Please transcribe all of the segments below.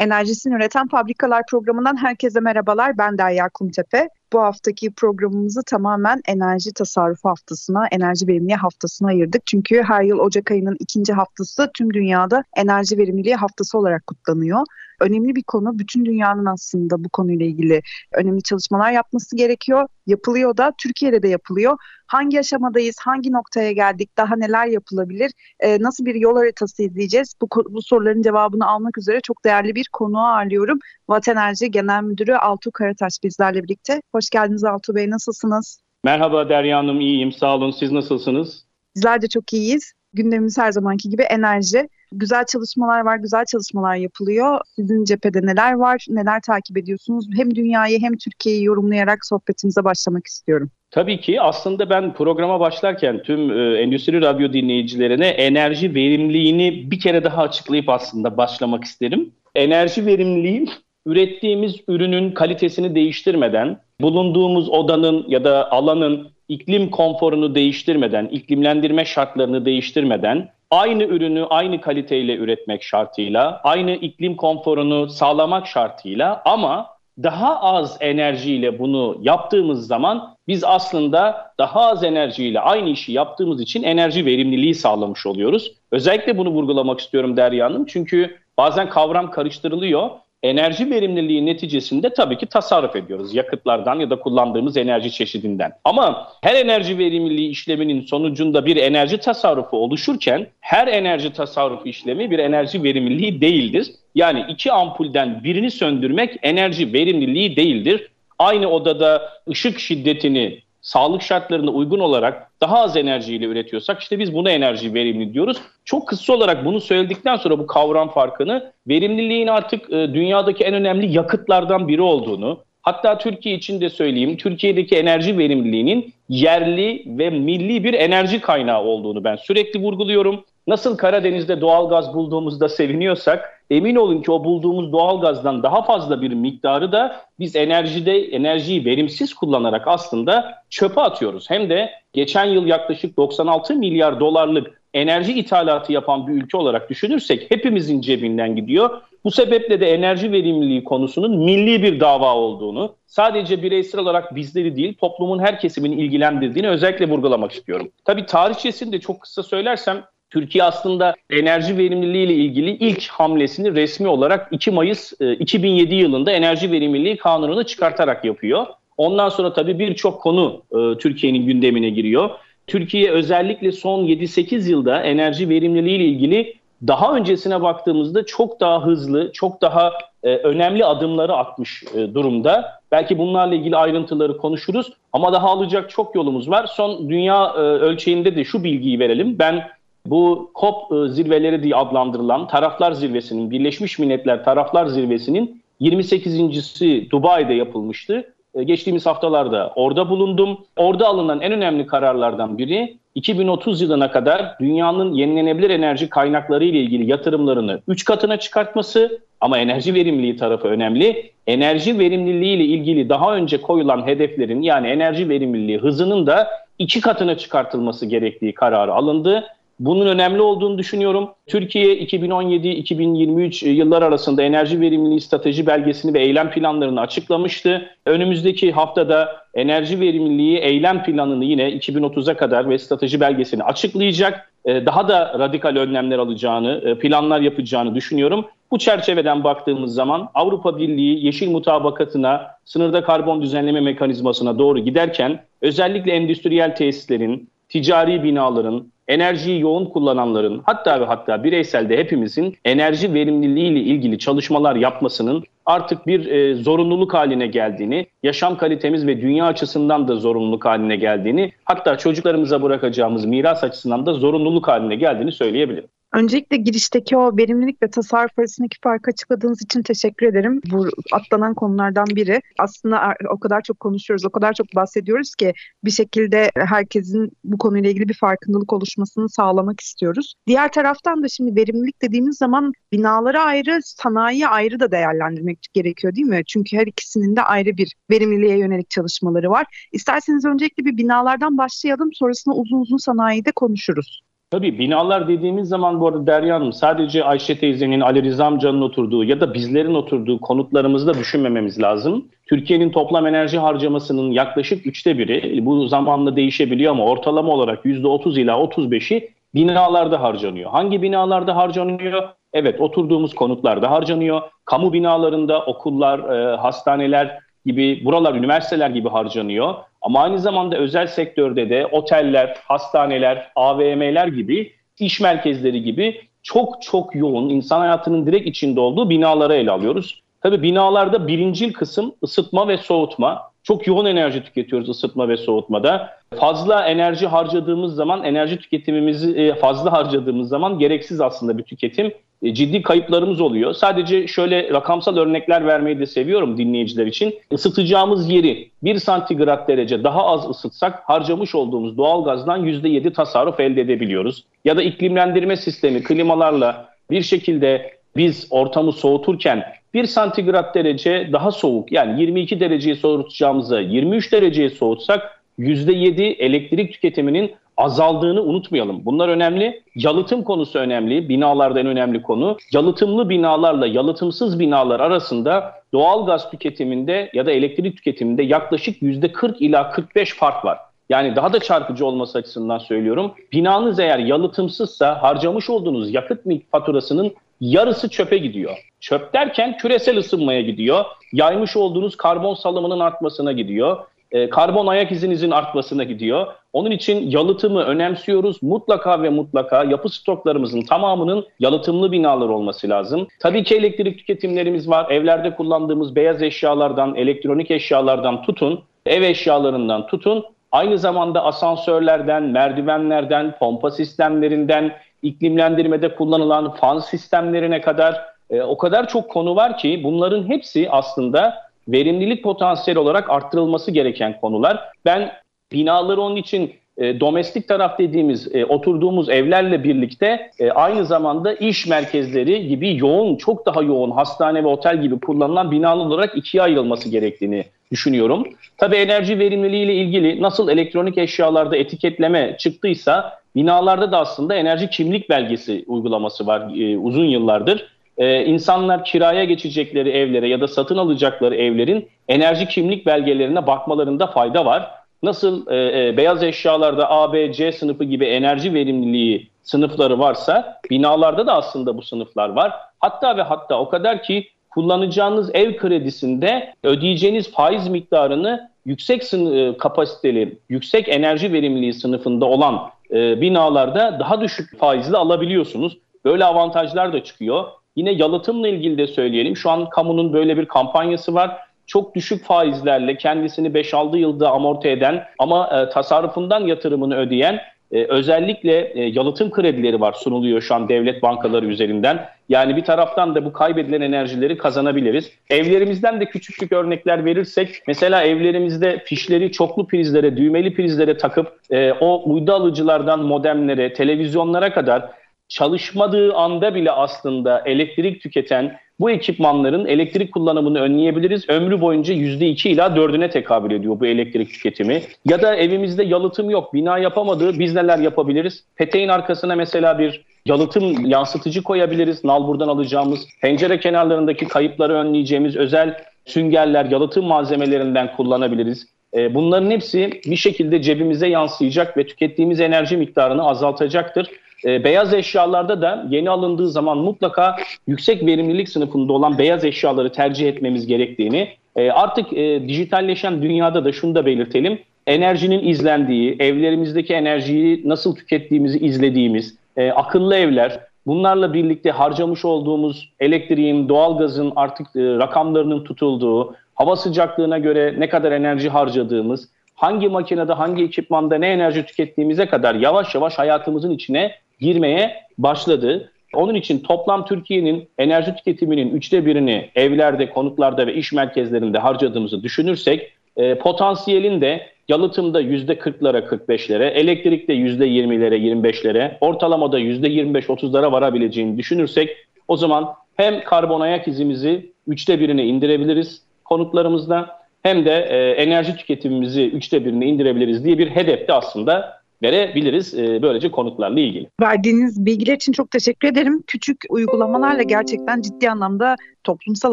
Enerjisini Üreten Fabrikalar programından herkese merhabalar. Ben Derya Kumtepe. Bu haftaki programımızı tamamen enerji tasarrufu haftasına, enerji verimliliği haftasına ayırdık. Çünkü her yıl Ocak ayının ikinci haftası tüm dünyada enerji verimliliği haftası olarak kutlanıyor önemli bir konu. Bütün dünyanın aslında bu konuyla ilgili önemli çalışmalar yapması gerekiyor. Yapılıyor da Türkiye'de de yapılıyor. Hangi aşamadayız, hangi noktaya geldik, daha neler yapılabilir, e, nasıl bir yol haritası izleyeceğiz? Bu, bu soruların cevabını almak üzere çok değerli bir konuğu ağırlıyorum. Vat Enerji Genel Müdürü Altuğ Karataş bizlerle birlikte. Hoş geldiniz Altuğ Bey, nasılsınız? Merhaba Derya Hanım, iyiyim. Sağ olun. Siz nasılsınız? Bizler de çok iyiyiz. Gündemimiz her zamanki gibi enerji. Güzel çalışmalar var, güzel çalışmalar yapılıyor. Sizin cephede neler var, neler takip ediyorsunuz? Hem dünyayı hem Türkiye'yi yorumlayarak sohbetimize başlamak istiyorum. Tabii ki aslında ben programa başlarken tüm e, Endüstri Radyo dinleyicilerine enerji verimliliğini bir kere daha açıklayıp aslında başlamak isterim. Enerji verimliliği ürettiğimiz ürünün kalitesini değiştirmeden, bulunduğumuz odanın ya da alanın iklim konforunu değiştirmeden, iklimlendirme şartlarını değiştirmeden aynı ürünü aynı kaliteyle üretmek şartıyla, aynı iklim konforunu sağlamak şartıyla ama daha az enerjiyle bunu yaptığımız zaman biz aslında daha az enerjiyle aynı işi yaptığımız için enerji verimliliği sağlamış oluyoruz. Özellikle bunu vurgulamak istiyorum Derya Hanım çünkü bazen kavram karıştırılıyor enerji verimliliği neticesinde tabii ki tasarruf ediyoruz yakıtlardan ya da kullandığımız enerji çeşidinden. Ama her enerji verimliliği işleminin sonucunda bir enerji tasarrufu oluşurken her enerji tasarrufu işlemi bir enerji verimliliği değildir. Yani iki ampulden birini söndürmek enerji verimliliği değildir. Aynı odada ışık şiddetini sağlık şartlarına uygun olarak daha az enerjiyle üretiyorsak işte biz buna enerji verimli diyoruz. Çok kısa olarak bunu söyledikten sonra bu kavram farkını verimliliğin artık e, dünyadaki en önemli yakıtlardan biri olduğunu hatta Türkiye için de söyleyeyim Türkiye'deki enerji verimliliğinin yerli ve milli bir enerji kaynağı olduğunu ben sürekli vurguluyorum. Nasıl Karadeniz'de doğal gaz bulduğumuzda seviniyorsak emin olun ki o bulduğumuz doğal gazdan daha fazla bir miktarı da biz enerjide enerjiyi verimsiz kullanarak aslında çöpe atıyoruz. Hem de geçen yıl yaklaşık 96 milyar dolarlık enerji ithalatı yapan bir ülke olarak düşünürsek hepimizin cebinden gidiyor. Bu sebeple de enerji verimliliği konusunun milli bir dava olduğunu, sadece bireysel olarak bizleri değil toplumun her kesimini ilgilendirdiğini özellikle vurgulamak istiyorum. Tabii tarihçesini de çok kısa söylersem Türkiye aslında enerji verimliliği ile ilgili ilk hamlesini resmi olarak 2 Mayıs 2007 e, yılında enerji verimliliği kanununu çıkartarak yapıyor. Ondan sonra tabii birçok konu e, Türkiye'nin gündemine giriyor. Türkiye özellikle son 7-8 yılda enerji verimliliği ile ilgili daha öncesine baktığımızda çok daha hızlı, çok daha e, önemli adımları atmış durumda. Belki bunlarla ilgili ayrıntıları konuşuruz ama daha alacak çok yolumuz var. Son dünya ölçeğinde de şu bilgiyi verelim. Ben bu COP e, zirveleri diye adlandırılan Taraflar Zirvesi'nin, Birleşmiş Milletler Taraflar Zirvesi'nin 28.si Dubai'de yapılmıştı. E, geçtiğimiz haftalarda orada bulundum. Orada alınan en önemli kararlardan biri 2030 yılına kadar dünyanın yenilenebilir enerji kaynakları ile ilgili yatırımlarını 3 katına çıkartması ama enerji verimliliği tarafı önemli. Enerji verimliliği ile ilgili daha önce koyulan hedeflerin yani enerji verimliliği hızının da 2 katına çıkartılması gerektiği kararı alındı. Bunun önemli olduğunu düşünüyorum. Türkiye 2017-2023 yıllar arasında enerji verimliliği strateji belgesini ve eylem planlarını açıklamıştı. Önümüzdeki haftada enerji verimliliği eylem planını yine 2030'a kadar ve strateji belgesini açıklayacak. Ee, daha da radikal önlemler alacağını, e, planlar yapacağını düşünüyorum. Bu çerçeveden baktığımız zaman Avrupa Birliği yeşil mutabakatına, sınırda karbon düzenleme mekanizmasına doğru giderken özellikle endüstriyel tesislerin, ticari binaların, enerjiyi yoğun kullananların hatta ve hatta bireyselde hepimizin enerji verimliliği ile ilgili çalışmalar yapmasının artık bir e, zorunluluk haline geldiğini, yaşam kalitemiz ve dünya açısından da zorunluluk haline geldiğini, hatta çocuklarımıza bırakacağımız miras açısından da zorunluluk haline geldiğini söyleyebilirim. Öncelikle girişteki o verimlilik ve tasarruf arasındaki farkı açıkladığınız için teşekkür ederim. Bu atlanan konulardan biri. Aslında o kadar çok konuşuyoruz, o kadar çok bahsediyoruz ki bir şekilde herkesin bu konuyla ilgili bir farkındalık oluşmasını sağlamak istiyoruz. Diğer taraftan da şimdi verimlilik dediğimiz zaman binaları ayrı, sanayiye ayrı da değerlendirmek gerekiyor değil mi? Çünkü her ikisinin de ayrı bir verimliliğe yönelik çalışmaları var. İsterseniz öncelikle bir binalardan başlayalım, sonrasında uzun uzun sanayide konuşuruz. Tabii binalar dediğimiz zaman bu arada Derya Hanım sadece Ayşe teyzenin, Ali Rıza amcanın oturduğu ya da bizlerin oturduğu konutlarımızda düşünmememiz lazım. Türkiye'nin toplam enerji harcamasının yaklaşık üçte biri bu zamanla değişebiliyor ama ortalama olarak %30 ila 35'i binalarda harcanıyor. Hangi binalarda harcanıyor? Evet oturduğumuz konutlarda harcanıyor. Kamu binalarında okullar, e, hastaneler gibi buralar üniversiteler gibi harcanıyor. Ama aynı zamanda özel sektörde de oteller, hastaneler, AVM'ler gibi iş merkezleri gibi çok çok yoğun insan hayatının direkt içinde olduğu binalara ele alıyoruz. Tabii binalarda birincil kısım ısıtma ve soğutma. Çok yoğun enerji tüketiyoruz ısıtma ve soğutmada. Fazla enerji harcadığımız zaman, enerji tüketimimizi e, fazla harcadığımız zaman gereksiz aslında bir tüketim. E, ciddi kayıplarımız oluyor. Sadece şöyle rakamsal örnekler vermeyi de seviyorum dinleyiciler için. Isıtacağımız yeri 1 santigrat derece daha az ısıtsak harcamış olduğumuz doğalgazdan %7 tasarruf elde edebiliyoruz. Ya da iklimlendirme sistemi klimalarla bir şekilde biz ortamı soğuturken 1 santigrat derece daha soğuk yani 22 dereceyi soğutacağımızı 23 dereceye soğutsak %7 elektrik tüketiminin azaldığını unutmayalım. Bunlar önemli. Yalıtım konusu önemli. Binalardan önemli konu. Yalıtımlı binalarla yalıtımsız binalar arasında doğal gaz tüketiminde ya da elektrik tüketiminde yaklaşık %40 ila 45 fark var. Yani daha da çarpıcı olması açısından söylüyorum. Binanız eğer yalıtımsızsa harcamış olduğunuz yakıt faturasının yarısı çöpe gidiyor. Çöp derken küresel ısınmaya gidiyor. Yaymış olduğunuz karbon salımının artmasına gidiyor. E, karbon ayak izinizin artmasına gidiyor. Onun için yalıtımı önemsiyoruz. Mutlaka ve mutlaka yapı stoklarımızın tamamının yalıtımlı binalar olması lazım. Tabii ki elektrik tüketimlerimiz var. Evlerde kullandığımız beyaz eşyalardan, elektronik eşyalardan tutun, ev eşyalarından tutun. Aynı zamanda asansörlerden, merdivenlerden, pompa sistemlerinden, iklimlendirmede kullanılan fan sistemlerine kadar e, o kadar çok konu var ki bunların hepsi aslında verimlilik potansiyeli olarak arttırılması gereken konular. Ben binaları onun için e, domestik taraf dediğimiz e, oturduğumuz evlerle birlikte e, aynı zamanda iş merkezleri gibi yoğun, çok daha yoğun hastane ve otel gibi kullanılan binalar olarak ikiye ayrılması gerektiğini düşünüyorum. Tabii enerji verimliliği ile ilgili nasıl elektronik eşyalarda etiketleme çıktıysa binalarda da aslında enerji kimlik belgesi uygulaması var e, uzun yıllardır. E, insanlar kiraya geçecekleri evlere ya da satın alacakları evlerin enerji kimlik belgelerine bakmalarında fayda var. Nasıl e, e, beyaz eşyalarda A, B, C sınıfı gibi enerji verimliliği sınıfları varsa binalarda da aslında bu sınıflar var. Hatta ve hatta o kadar ki kullanacağınız ev kredisinde ödeyeceğiniz faiz miktarını yüksek e, kapasiteli, yüksek enerji verimliliği sınıfında olan e, binalarda daha düşük faizle alabiliyorsunuz. Böyle avantajlar da çıkıyor. Yine yalıtımla ilgili de söyleyelim. Şu an kamunun böyle bir kampanyası var. Çok düşük faizlerle kendisini 5-6 yılda amorti eden ama e, tasarrufundan yatırımını ödeyen ee, özellikle e, yalıtım kredileri var sunuluyor şu an devlet bankaları üzerinden. Yani bir taraftan da bu kaybedilen enerjileri kazanabiliriz. Evlerimizden de küçük küçük örnekler verirsek mesela evlerimizde fişleri çoklu prizlere, düğmeli prizlere takıp e, o uydu alıcılardan modemlere, televizyonlara kadar çalışmadığı anda bile aslında elektrik tüketen bu ekipmanların elektrik kullanımını önleyebiliriz. Ömrü boyunca %2 ila 4'üne tekabül ediyor bu elektrik tüketimi. Ya da evimizde yalıtım yok, bina yapamadığı biz neler yapabiliriz? Peteğin arkasına mesela bir yalıtım yansıtıcı koyabiliriz. Nalbur'dan alacağımız, pencere kenarlarındaki kayıpları önleyeceğimiz özel süngerler, yalıtım malzemelerinden kullanabiliriz. E, bunların hepsi bir şekilde cebimize yansıyacak ve tükettiğimiz enerji miktarını azaltacaktır. E, beyaz eşyalarda da yeni alındığı zaman mutlaka yüksek verimlilik sınıfında olan beyaz eşyaları tercih etmemiz gerektiğini, e, artık e, dijitalleşen dünyada da şunu da belirtelim, enerjinin izlendiği, evlerimizdeki enerjiyi nasıl tükettiğimizi izlediğimiz, e, akıllı evler, bunlarla birlikte harcamış olduğumuz elektriğin, doğalgazın artık e, rakamlarının tutulduğu, hava sıcaklığına göre ne kadar enerji harcadığımız, hangi makinede, hangi ekipmanda ne enerji tükettiğimize kadar yavaş yavaş hayatımızın içine girmeye başladı. Onun için toplam Türkiye'nin enerji tüketiminin üçte birini evlerde, konutlarda ve iş merkezlerinde harcadığımızı düşünürsek e, potansiyelin de yalıtımda yüzde 40'lara 45'lere, elektrikte yüzde 20'lere 25'lere, ortalamada yüzde 25-30'lara varabileceğini düşünürsek o zaman hem karbon ayak izimizi üçte birine indirebiliriz konutlarımızda hem de e, enerji tüketimimizi üçte birine indirebiliriz diye bir hedef de aslında verebiliriz e, böylece konutlarla ilgili. Verdiğiniz bilgiler için çok teşekkür ederim. Küçük uygulamalarla gerçekten ciddi anlamda toplumsal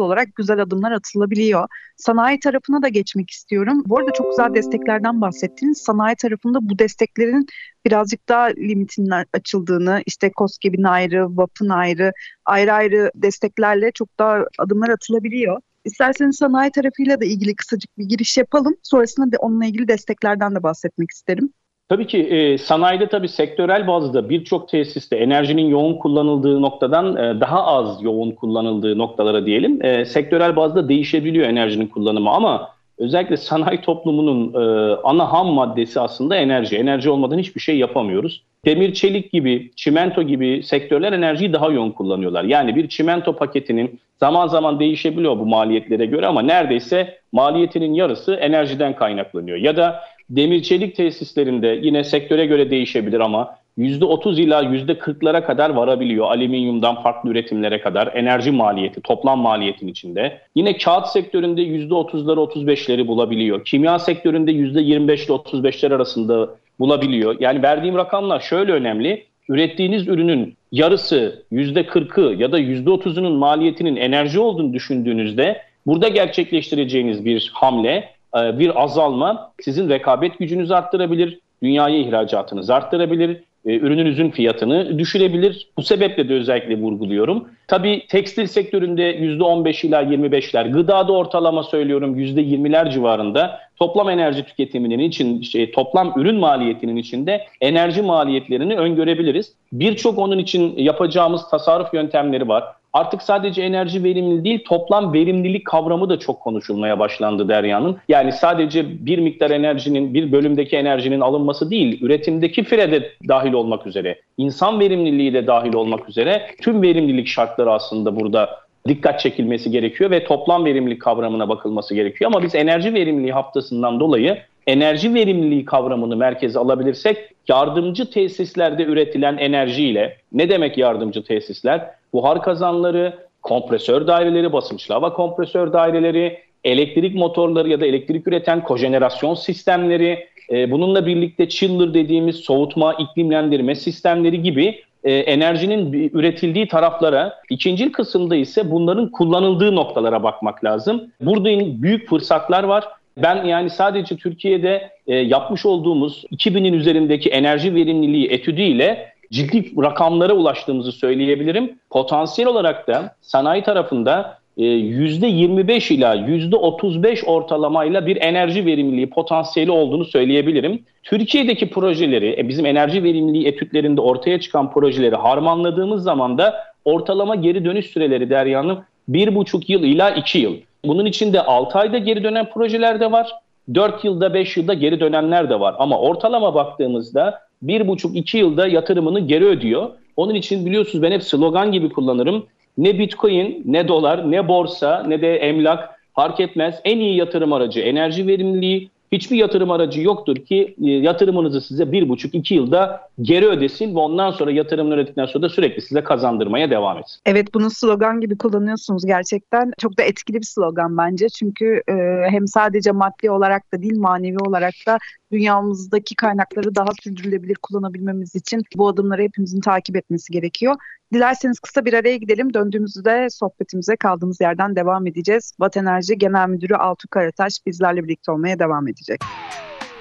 olarak güzel adımlar atılabiliyor. Sanayi tarafına da geçmek istiyorum. Bu arada çok güzel desteklerden bahsettiniz. Sanayi tarafında bu desteklerin birazcık daha limitinin açıldığını, işte COSGAP'in ayrı, VAP'ın ayrı, ayrı ayrı desteklerle çok daha adımlar atılabiliyor. İsterseniz sanayi tarafıyla da ilgili kısacık bir giriş yapalım. Sonrasında da onunla ilgili desteklerden de bahsetmek isterim. Tabii ki e, sanayide tabii sektörel bazda birçok tesiste enerjinin yoğun kullanıldığı noktadan e, daha az yoğun kullanıldığı noktalara diyelim e, sektörel bazda değişebiliyor enerjinin kullanımı ama özellikle sanayi toplumunun e, ana ham maddesi aslında enerji. Enerji olmadan hiçbir şey yapamıyoruz. Demir, çelik gibi, çimento gibi sektörler enerjiyi daha yoğun kullanıyorlar. Yani bir çimento paketinin zaman zaman değişebiliyor bu maliyetlere göre ama neredeyse maliyetinin yarısı enerjiden kaynaklanıyor. Ya da demir çelik tesislerinde yine sektöre göre değişebilir ama %30 ila %40'lara kadar varabiliyor. Alüminyumdan farklı üretimlere kadar enerji maliyeti, toplam maliyetin içinde. Yine kağıt sektöründe %30'ları 35'leri bulabiliyor. Kimya sektöründe %25 ile %35'ler arasında bulabiliyor. Yani verdiğim rakamlar şöyle önemli. Ürettiğiniz ürünün yarısı %40'ı ya da %30'unun maliyetinin enerji olduğunu düşündüğünüzde burada gerçekleştireceğiniz bir hamle e, bir azalma sizin rekabet gücünüzü arttırabilir, dünyaya ihracatınızı arttırabilir, e, ürününüzün fiyatını düşürebilir. Bu sebeple de özellikle vurguluyorum. Tabii tekstil sektöründe %15 ila 25'ler, gıdada ortalama söylüyorum %20'ler civarında toplam enerji tüketiminin için şey, toplam ürün maliyetinin içinde enerji maliyetlerini öngörebiliriz. Birçok onun için yapacağımız tasarruf yöntemleri var. Artık sadece enerji verimli değil, toplam verimlilik kavramı da çok konuşulmaya başlandı Derya'nın. Yani sadece bir miktar enerjinin, bir bölümdeki enerjinin alınması değil, üretimdeki fire de dahil olmak üzere, insan verimliliği de dahil olmak üzere tüm verimlilik şartları aslında burada dikkat çekilmesi gerekiyor ve toplam verimlilik kavramına bakılması gerekiyor. Ama biz enerji verimliliği haftasından dolayı enerji verimliliği kavramını merkeze alabilirsek yardımcı tesislerde üretilen enerjiyle ne demek yardımcı tesisler? Buhar kazanları, kompresör daireleri, basınçlı hava kompresör daireleri, elektrik motorları ya da elektrik üreten kojenerasyon sistemleri, e, bununla birlikte chiller dediğimiz soğutma, iklimlendirme sistemleri gibi e, enerjinin üretildiği taraflara, ikinci kısımda ise bunların kullanıldığı noktalara bakmak lazım. Burada büyük fırsatlar var. Ben yani sadece Türkiye'de e, yapmış olduğumuz 2000'in üzerindeki enerji verimliliği etüdüyle ciddi rakamlara ulaştığımızı söyleyebilirim. Potansiyel olarak da sanayi tarafında %25 e, ila %35 ortalamayla bir enerji verimliliği potansiyeli olduğunu söyleyebilirim. Türkiye'deki projeleri, e, bizim enerji verimliliği etütlerinde ortaya çıkan projeleri harmanladığımız zaman da ortalama geri dönüş süreleri Derya'nın 1,5 yıl ila 2 yıl. Bunun içinde 6 ayda geri dönen projeler de var. 4 yılda 5 yılda geri dönenler de var. Ama ortalama baktığımızda 1,5-2 yılda yatırımını geri ödüyor. Onun için biliyorsunuz ben hep slogan gibi kullanırım. Ne bitcoin, ne dolar, ne borsa, ne de emlak fark etmez. En iyi yatırım aracı enerji verimliliği, Hiçbir yatırım aracı yoktur ki e, yatırımınızı size bir buçuk iki yılda geri ödesin ve ondan sonra yatırımını ödedikten sonra da sürekli size kazandırmaya devam etsin. Evet bunu slogan gibi kullanıyorsunuz gerçekten. Çok da etkili bir slogan bence. Çünkü e, hem sadece maddi olarak da değil manevi olarak da dünyamızdaki kaynakları daha sürdürülebilir kullanabilmemiz için bu adımları hepimizin takip etmesi gerekiyor. Dilerseniz kısa bir araya gidelim. Döndüğümüzde sohbetimize kaldığımız yerden devam edeceğiz. Vat Enerji Genel Müdürü Altuğ Karataş bizlerle birlikte olmaya devam edecek.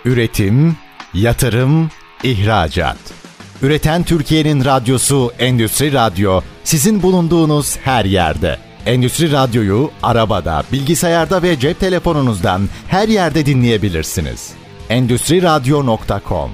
Üretim, yatırım, ihracat. Üreten Türkiye'nin radyosu Endüstri Radyo sizin bulunduğunuz her yerde. Endüstri Radyo'yu arabada, bilgisayarda ve cep telefonunuzdan her yerde dinleyebilirsiniz. endüstriradyo.com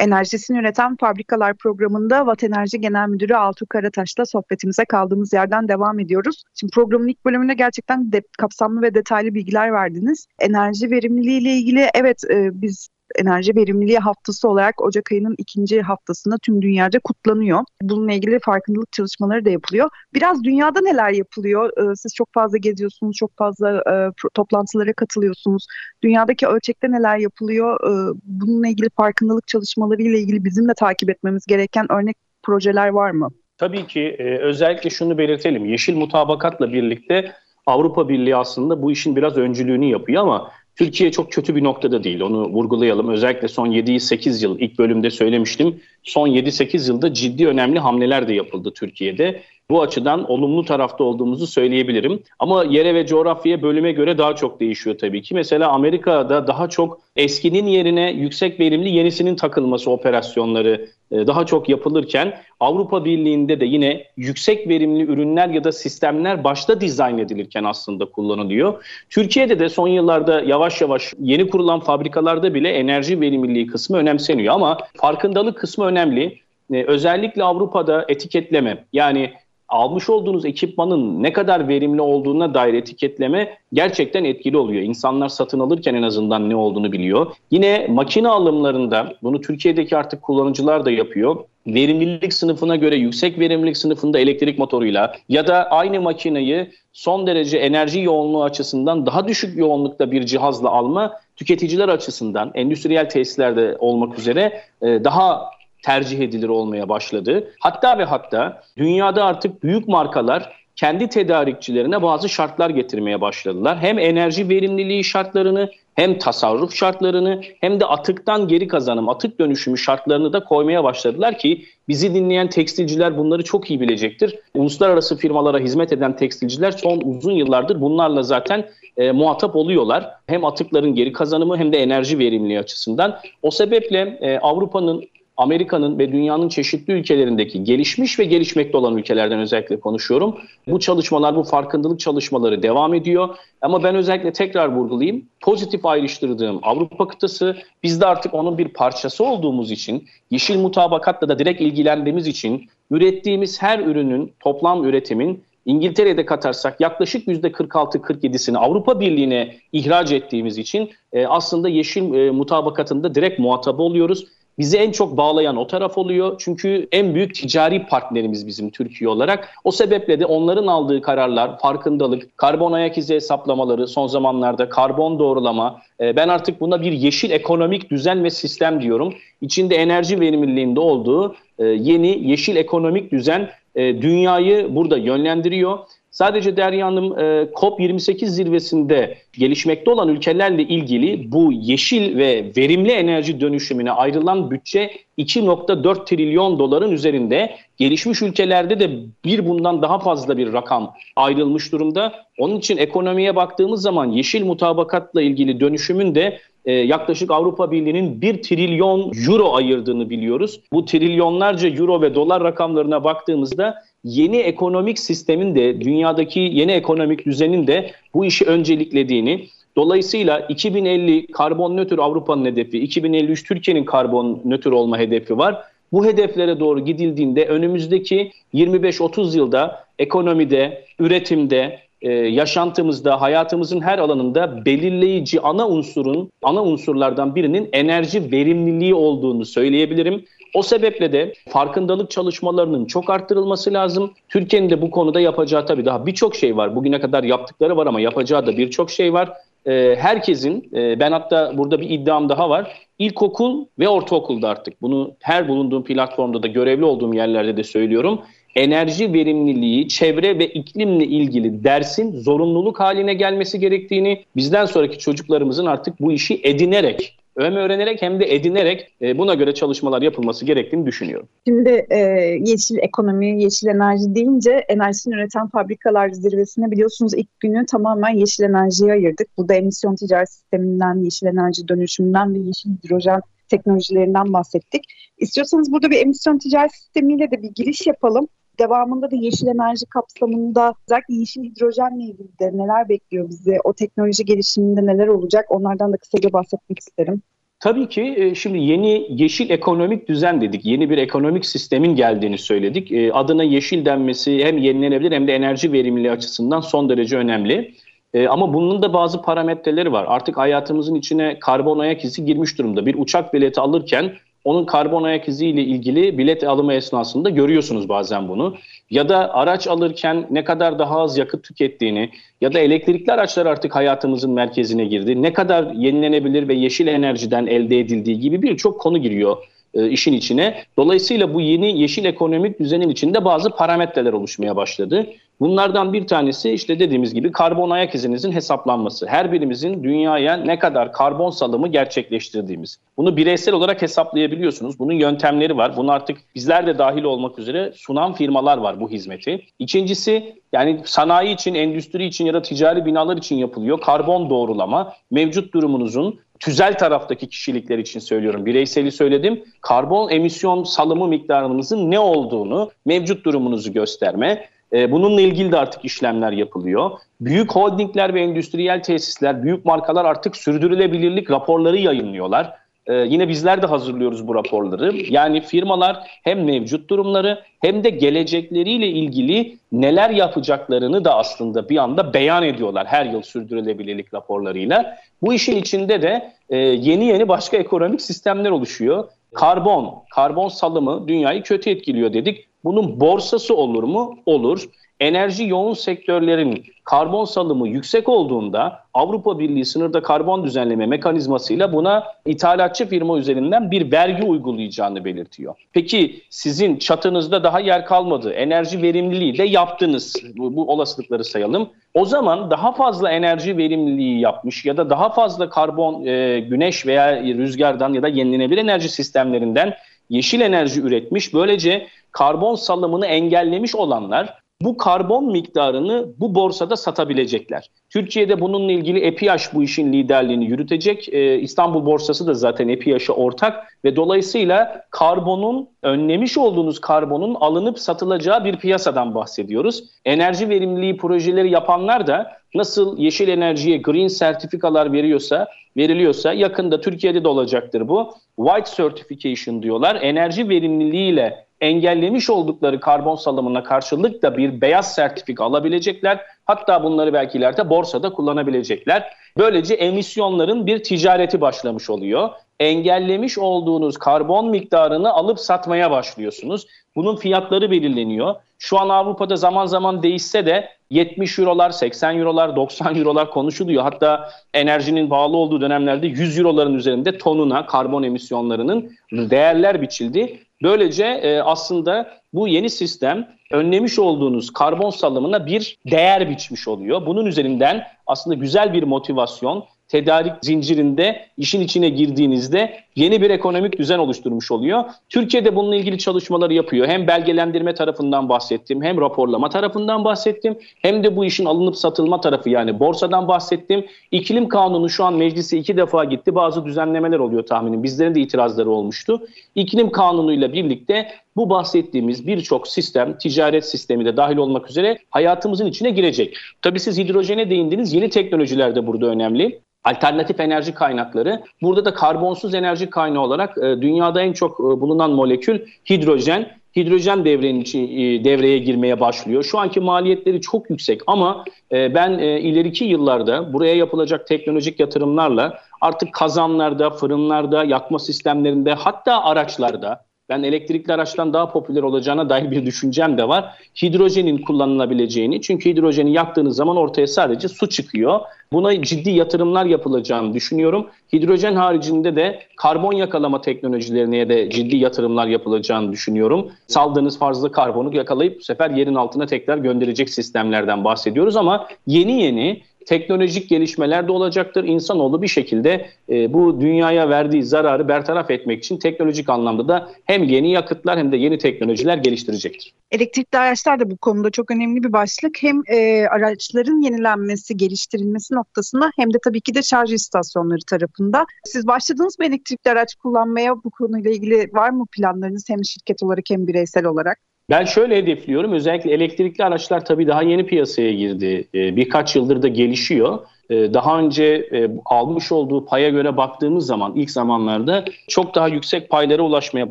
Enerjisini Üreten Fabrikalar programında Vat Enerji Genel Müdürü Altuğ Karataş'la sohbetimize kaldığımız yerden devam ediyoruz. Şimdi programın ilk bölümünde gerçekten de, kapsamlı ve detaylı bilgiler verdiniz. Enerji verimliliği ile ilgili evet e, biz Enerji Verimliliği Haftası olarak Ocak ayının ikinci haftasında tüm dünyada kutlanıyor. Bununla ilgili farkındalık çalışmaları da yapılıyor. Biraz dünyada neler yapılıyor? Ee, siz çok fazla geziyorsunuz, çok fazla e, toplantılara katılıyorsunuz. Dünyadaki ölçekte neler yapılıyor? Ee, bununla ilgili farkındalık çalışmaları ile ilgili bizim de takip etmemiz gereken örnek projeler var mı? Tabii ki e, özellikle şunu belirtelim. Yeşil mutabakatla birlikte Avrupa Birliği aslında bu işin biraz öncülüğünü yapıyor ama Türkiye çok kötü bir noktada değil. Onu vurgulayalım. Özellikle son 7-8 yıl ilk bölümde söylemiştim. Son 7-8 yılda ciddi önemli hamleler de yapıldı Türkiye'de. Bu açıdan olumlu tarafta olduğumuzu söyleyebilirim. Ama yere ve coğrafyaya bölüme göre daha çok değişiyor tabii ki. Mesela Amerika'da daha çok eskinin yerine yüksek verimli yenisinin takılması operasyonları e, daha çok yapılırken Avrupa Birliği'nde de yine yüksek verimli ürünler ya da sistemler başta dizayn edilirken aslında kullanılıyor. Türkiye'de de son yıllarda yavaş yavaş yeni kurulan fabrikalarda bile enerji verimliliği kısmı önemseniyor ama farkındalık kısmı önemli. E, özellikle Avrupa'da etiketleme yani almış olduğunuz ekipmanın ne kadar verimli olduğuna dair etiketleme gerçekten etkili oluyor. İnsanlar satın alırken en azından ne olduğunu biliyor. Yine makine alımlarında bunu Türkiye'deki artık kullanıcılar da yapıyor. Verimlilik sınıfına göre yüksek verimlilik sınıfında elektrik motoruyla ya da aynı makineyi son derece enerji yoğunluğu açısından daha düşük yoğunlukta bir cihazla alma tüketiciler açısından endüstriyel tesislerde olmak üzere daha tercih edilir olmaya başladı. Hatta ve hatta dünyada artık büyük markalar kendi tedarikçilerine bazı şartlar getirmeye başladılar. Hem enerji verimliliği şartlarını hem tasarruf şartlarını hem de atıktan geri kazanım, atık dönüşümü şartlarını da koymaya başladılar ki bizi dinleyen tekstilciler bunları çok iyi bilecektir. Uluslararası firmalara hizmet eden tekstilciler son uzun yıllardır bunlarla zaten e, muhatap oluyorlar. Hem atıkların geri kazanımı hem de enerji verimliliği açısından. O sebeple e, Avrupa'nın Amerika'nın ve dünyanın çeşitli ülkelerindeki gelişmiş ve gelişmekte olan ülkelerden özellikle konuşuyorum. Bu çalışmalar, bu farkındalık çalışmaları devam ediyor. Ama ben özellikle tekrar vurgulayayım. Pozitif ayrıştırdığım Avrupa kıtası, biz de artık onun bir parçası olduğumuz için, yeşil mutabakatla da direkt ilgilendiğimiz için ürettiğimiz her ürünün, toplam üretimin İngiltere'de katarsak yaklaşık %46-47'sini Avrupa Birliği'ne ihraç ettiğimiz için e, aslında yeşil e, mutabakatında direkt muhatabı oluyoruz bizi en çok bağlayan o taraf oluyor. Çünkü en büyük ticari partnerimiz bizim Türkiye olarak. O sebeple de onların aldığı kararlar, farkındalık, karbon ayak izi hesaplamaları, son zamanlarda karbon doğrulama. E, ben artık buna bir yeşil ekonomik düzen ve sistem diyorum. İçinde enerji verimliliğinde olduğu e, yeni yeşil ekonomik düzen e, dünyayı burada yönlendiriyor. Sadece Derya Hanım e, COP28 zirvesinde gelişmekte olan ülkelerle ilgili bu yeşil ve verimli enerji dönüşümüne ayrılan bütçe 2.4 trilyon doların üzerinde. Gelişmiş ülkelerde de bir bundan daha fazla bir rakam ayrılmış durumda. Onun için ekonomiye baktığımız zaman yeşil mutabakatla ilgili dönüşümün de e, yaklaşık Avrupa Birliği'nin 1 trilyon euro ayırdığını biliyoruz. Bu trilyonlarca euro ve dolar rakamlarına baktığımızda yeni ekonomik sistemin de dünyadaki yeni ekonomik düzenin de bu işi önceliklediğini Dolayısıyla 2050 karbon nötr Avrupa'nın hedefi, 2053 Türkiye'nin karbon nötr olma hedefi var. Bu hedeflere doğru gidildiğinde önümüzdeki 25-30 yılda ekonomide, üretimde, e, yaşantımızda, hayatımızın her alanında belirleyici ana unsurun, ana unsurlardan birinin enerji verimliliği olduğunu söyleyebilirim. O sebeple de farkındalık çalışmalarının çok arttırılması lazım. Türkiye'nin de bu konuda yapacağı tabii daha birçok şey var. Bugüne kadar yaptıkları var ama yapacağı da birçok şey var. Ee, herkesin, e, ben hatta burada bir iddiam daha var. İlkokul ve ortaokulda artık bunu her bulunduğum platformda da görevli olduğum yerlerde de söylüyorum. Enerji verimliliği, çevre ve iklimle ilgili dersin zorunluluk haline gelmesi gerektiğini, bizden sonraki çocuklarımızın artık bu işi edinerek hem öğrenerek hem de edinerek e, buna göre çalışmalar yapılması gerektiğini düşünüyorum. Şimdi e, yeşil ekonomi, yeşil enerji deyince enerjisini üreten fabrikalar zirvesine biliyorsunuz ilk günü tamamen yeşil enerjiye ayırdık. Burada emisyon ticaret sisteminden, yeşil enerji dönüşümünden ve yeşil hidrojen teknolojilerinden bahsettik. İstiyorsanız burada bir emisyon ticaret sistemiyle de bir giriş yapalım. Devamında da yeşil enerji kapsamında özellikle yeşil hidrojenle ilgili de neler bekliyor bizi? O teknoloji gelişiminde neler olacak? Onlardan da kısaca bahsetmek isterim. Tabii ki e, şimdi yeni yeşil ekonomik düzen dedik. Yeni bir ekonomik sistemin geldiğini söyledik. E, adına yeşil denmesi hem yenilenebilir hem de enerji verimliliği açısından son derece önemli. E, ama bunun da bazı parametreleri var. Artık hayatımızın içine karbon ayak izi girmiş durumda. Bir uçak bileti alırken onun karbon ayak izi ile ilgili bilet alımı esnasında görüyorsunuz bazen bunu. Ya da araç alırken ne kadar daha az yakıt tükettiğini ya da elektrikli araçlar artık hayatımızın merkezine girdi. Ne kadar yenilenebilir ve yeşil enerjiden elde edildiği gibi birçok konu giriyor e, işin içine. Dolayısıyla bu yeni yeşil ekonomik düzenin içinde bazı parametreler oluşmaya başladı. Bunlardan bir tanesi işte dediğimiz gibi karbon ayak izinizin hesaplanması. Her birimizin dünyaya ne kadar karbon salımı gerçekleştirdiğimiz. Bunu bireysel olarak hesaplayabiliyorsunuz. Bunun yöntemleri var. Bunu artık bizler de dahil olmak üzere sunan firmalar var bu hizmeti. İkincisi yani sanayi için, endüstri için ya da ticari binalar için yapılıyor. Karbon doğrulama mevcut durumunuzun tüzel taraftaki kişilikler için söylüyorum. Bireyseli söyledim. Karbon emisyon salımı miktarınızın ne olduğunu, mevcut durumunuzu gösterme. E, bununla ilgili de artık işlemler yapılıyor. Büyük holdingler ve endüstriyel tesisler, büyük markalar artık sürdürülebilirlik raporları yayınlıyorlar. Ee, yine bizler de hazırlıyoruz bu raporları. Yani firmalar hem mevcut durumları hem de gelecekleriyle ilgili neler yapacaklarını da aslında bir anda beyan ediyorlar her yıl sürdürülebilirlik raporlarıyla. Bu işin içinde de e, yeni yeni başka ekonomik sistemler oluşuyor. Karbon, karbon salımı dünyayı kötü etkiliyor dedik. Bunun borsası olur mu? Olur enerji yoğun sektörlerin karbon salımı yüksek olduğunda Avrupa Birliği sınırda karbon düzenleme mekanizmasıyla buna ithalatçı firma üzerinden bir vergi uygulayacağını belirtiyor. Peki sizin çatınızda daha yer kalmadı, enerji verimliliği de yaptınız, bu, bu olasılıkları sayalım. O zaman daha fazla enerji verimliliği yapmış ya da daha fazla karbon, e, güneş veya rüzgardan ya da yenilenebilir enerji sistemlerinden yeşil enerji üretmiş. Böylece karbon salımını engellemiş olanlar bu karbon miktarını bu borsada satabilecekler. Türkiye'de bununla ilgili EPİAŞ bu işin liderliğini yürütecek. Ee, İstanbul borsası da zaten EPİAŞ'a ortak ve dolayısıyla karbonun önlemiş olduğunuz karbonun alınıp satılacağı bir piyasadan bahsediyoruz. Enerji verimliliği projeleri yapanlar da nasıl yeşil enerjiye green sertifikalar veriyorsa, veriliyorsa yakında Türkiye'de de olacaktır bu. White certification diyorlar. Enerji verimliliğiyle engellemiş oldukları karbon salımına karşılık da bir beyaz sertifika alabilecekler. Hatta bunları belki ileride borsada kullanabilecekler. Böylece emisyonların bir ticareti başlamış oluyor. Engellemiş olduğunuz karbon miktarını alıp satmaya başlıyorsunuz. Bunun fiyatları belirleniyor. Şu an Avrupa'da zaman zaman değişse de 70 eurolar, 80 eurolar, 90 eurolar konuşuluyor. Hatta enerjinin bağlı olduğu dönemlerde 100 euroların üzerinde tonuna karbon emisyonlarının değerler biçildi. Böylece e, aslında bu yeni sistem önlemiş olduğunuz karbon salımına bir değer biçmiş oluyor. Bunun üzerinden aslında güzel bir motivasyon, tedarik zincirinde işin içine girdiğinizde yeni bir ekonomik düzen oluşturmuş oluyor. Türkiye'de bununla ilgili çalışmaları yapıyor. Hem belgelendirme tarafından bahsettim, hem raporlama tarafından bahsettim, hem de bu işin alınıp satılma tarafı yani borsadan bahsettim. İklim kanunu şu an meclise iki defa gitti. Bazı düzenlemeler oluyor tahminim. Bizlerin de itirazları olmuştu. İklim kanunuyla birlikte bu bahsettiğimiz birçok sistem, ticaret sistemi de dahil olmak üzere hayatımızın içine girecek. Tabii siz hidrojene değindiniz. Yeni teknolojiler de burada önemli alternatif enerji kaynakları. Burada da karbonsuz enerji kaynağı olarak e, dünyada en çok e, bulunan molekül hidrojen. Hidrojen devrenin içi, e, devreye girmeye başlıyor. Şu anki maliyetleri çok yüksek ama ben ileriki yıllarda buraya yapılacak teknolojik yatırımlarla artık kazanlarda, fırınlarda, yakma sistemlerinde hatta araçlarda ben elektrikli araçtan daha popüler olacağına dair bir düşüncem de var. Hidrojenin kullanılabileceğini çünkü hidrojeni yaktığınız zaman ortaya sadece su çıkıyor. Buna ciddi yatırımlar yapılacağını düşünüyorum. Hidrojen haricinde de karbon yakalama teknolojilerine de ciddi yatırımlar yapılacağını düşünüyorum. Saldığınız fazla karbonu yakalayıp bu sefer yerin altına tekrar gönderecek sistemlerden bahsediyoruz ama yeni yeni teknolojik gelişmeler de olacaktır. İnsanoğlu bir şekilde e, bu dünyaya verdiği zararı bertaraf etmek için teknolojik anlamda da hem yeni yakıtlar hem de yeni teknolojiler geliştirecektir. Elektrikli araçlar da bu konuda çok önemli bir başlık. Hem e, araçların yenilenmesi, geliştirilmesi noktasında hem de tabii ki de şarj istasyonları tarafında. Siz başladınız mı elektrikli araç kullanmaya? Bu konuyla ilgili var mı planlarınız hem şirket olarak hem bireysel olarak? Ben şöyle hedefliyorum. Özellikle elektrikli araçlar tabii daha yeni piyasaya girdi. Ee, birkaç yıldır da gelişiyor. Ee, daha önce e, almış olduğu paya göre baktığımız zaman ilk zamanlarda çok daha yüksek paylara ulaşmaya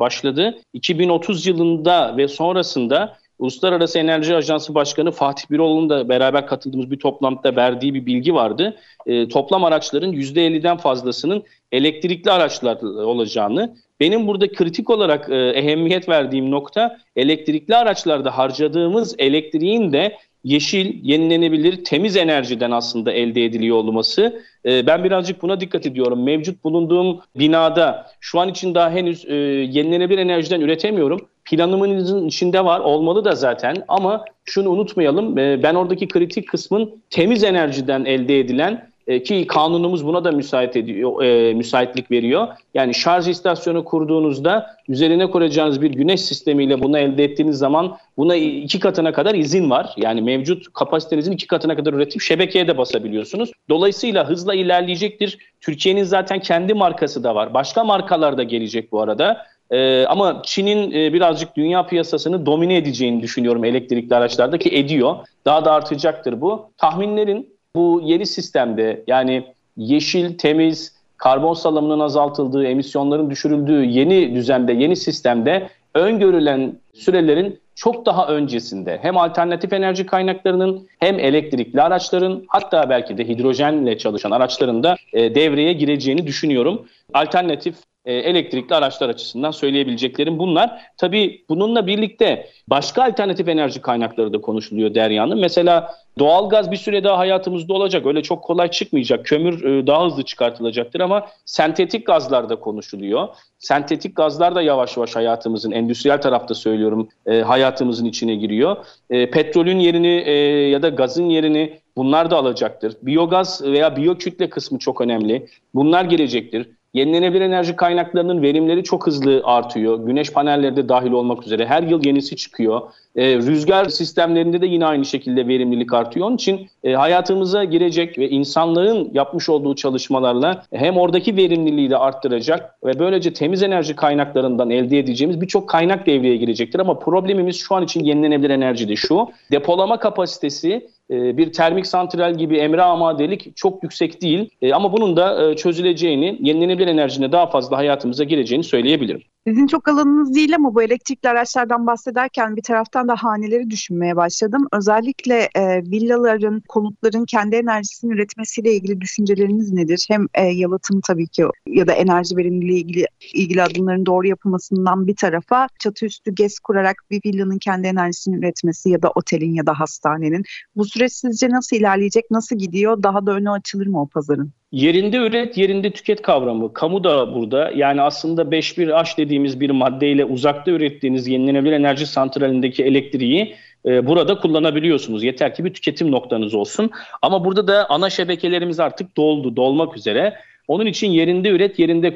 başladı. 2030 yılında ve sonrasında Uluslararası Enerji Ajansı Başkanı Fatih Birol'un da beraber katıldığımız bir toplantıda verdiği bir bilgi vardı. E, toplam araçların %50'den fazlasının elektrikli araçlar olacağını, benim burada kritik olarak e, ehemmiyet verdiğim nokta elektrikli araçlarda harcadığımız elektriğin de yeşil, yenilenebilir, temiz enerjiden aslında elde ediliyor olması. E, ben birazcık buna dikkat ediyorum. Mevcut bulunduğum binada şu an için daha henüz e, yenilenebilir enerjiden üretemiyorum. Planımın içinde var, olmalı da zaten ama şunu unutmayalım. E, ben oradaki kritik kısmın temiz enerjiden elde edilen e, ki kanunumuz buna da müsait ediyor, e, müsaitlik veriyor. Yani şarj istasyonu kurduğunuzda üzerine kuracağınız bir güneş sistemiyle bunu elde ettiğiniz zaman buna iki katına kadar izin var. Yani mevcut kapasitenizin iki katına kadar üretip şebekeye de basabiliyorsunuz. Dolayısıyla hızla ilerleyecektir. Türkiye'nin zaten kendi markası da var. Başka markalar da gelecek bu arada. Ee, ama Çin'in e, birazcık dünya piyasasını domine edeceğini düşünüyorum elektrikli araçlarda ki ediyor. Daha da artacaktır bu. Tahminlerin bu yeni sistemde yani yeşil, temiz, karbon salımının azaltıldığı, emisyonların düşürüldüğü yeni düzende, yeni sistemde öngörülen sürelerin çok daha öncesinde hem alternatif enerji kaynaklarının hem elektrikli araçların hatta belki de hidrojenle çalışan araçların da e, devreye gireceğini düşünüyorum. Alternatif e, elektrikli araçlar açısından söyleyebileceklerim bunlar. Tabii bununla birlikte başka alternatif enerji kaynakları da konuşuluyor Derya'nın. Mesela doğalgaz bir süre daha hayatımızda olacak. Öyle çok kolay çıkmayacak. Kömür e, daha hızlı çıkartılacaktır ama sentetik gazlar da konuşuluyor. Sentetik gazlar da yavaş yavaş hayatımızın, endüstriyel tarafta söylüyorum, e, hayatımızın içine giriyor. petrolün yerini ya da gazın yerini bunlar da alacaktır. Biyogaz veya biyokütle kısmı çok önemli. Bunlar gelecektir. Yenilenebilir enerji kaynaklarının verimleri çok hızlı artıyor. Güneş panelleri de dahil olmak üzere her yıl yenisi çıkıyor. E, rüzgar sistemlerinde de yine aynı şekilde verimlilik artıyor. Onun için e, hayatımıza girecek ve insanlığın yapmış olduğu çalışmalarla hem oradaki verimliliği de arttıracak ve böylece temiz enerji kaynaklarından elde edeceğimiz birçok kaynak devreye girecektir. Ama problemimiz şu an için yenilenebilir enerjide şu. Depolama kapasitesi e, bir termik santral gibi emre amadelik çok yüksek değil. E, ama bunun da e, çözüleceğini, yenilenebilir enerjine daha fazla hayatımıza gireceğini söyleyebilirim. Sizin çok alanınız değil ama bu elektrikli araçlardan bahsederken bir taraftan da haneleri düşünmeye başladım. Özellikle e, villaların, konutların kendi enerjisini üretmesiyle ilgili düşünceleriniz nedir? Hem e, yalıtım tabii ki ya da enerji verimliliği ilgili ilgili adımların doğru yapılmasından bir tarafa çatı üstü GES kurarak bir villanın kendi enerjisini üretmesi ya da otelin ya da hastanenin. Bu süreç sizce nasıl ilerleyecek, nasıl gidiyor? Daha da önü açılır mı o pazarın? Yerinde üret, yerinde tüket kavramı. Kamu da burada. Yani aslında 5-1H dediğimiz bir maddeyle uzakta ürettiğiniz yenilenebilir enerji santralindeki elektriği e, burada kullanabiliyorsunuz. Yeter ki bir tüketim noktanız olsun. Ama burada da ana şebekelerimiz artık doldu, dolmak üzere. Onun için yerinde üret, yerinde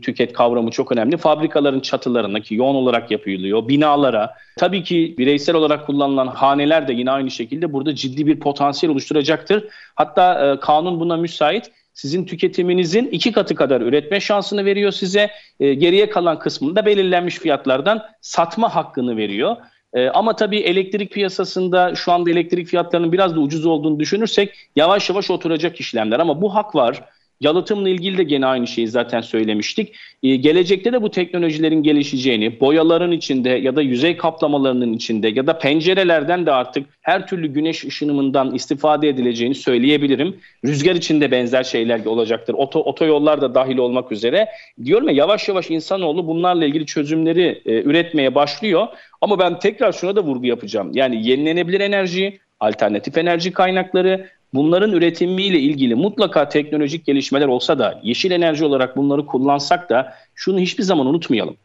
tüket kavramı çok önemli. Fabrikaların çatılarına ki yoğun olarak yapılıyor, binalara, tabii ki bireysel olarak kullanılan haneler de yine aynı şekilde burada ciddi bir potansiyel oluşturacaktır. Hatta e, kanun buna müsait sizin tüketiminizin iki katı kadar üretme şansını veriyor size. E, geriye kalan kısmını da belirlenmiş fiyatlardan satma hakkını veriyor. E, ama tabii elektrik piyasasında şu anda elektrik fiyatlarının biraz da ucuz olduğunu düşünürsek yavaş yavaş oturacak işlemler. Ama bu hak var. Yalıtımla ilgili de gene aynı şeyi zaten söylemiştik. Ee, gelecekte de bu teknolojilerin gelişeceğini, boyaların içinde ya da yüzey kaplamalarının içinde ya da pencerelerden de artık her türlü güneş ışınımından istifade edileceğini söyleyebilirim. Rüzgar için de benzer şeyler olacaktır. Oto, otoyollar da dahil olmak üzere. Diyorum ya yavaş yavaş insanoğlu bunlarla ilgili çözümleri e, üretmeye başlıyor. Ama ben tekrar şuna da vurgu yapacağım. Yani yenilenebilir enerji, alternatif enerji kaynakları bunların üretimiyle ilgili mutlaka teknolojik gelişmeler olsa da yeşil enerji olarak bunları kullansak da şunu hiçbir zaman unutmayalım.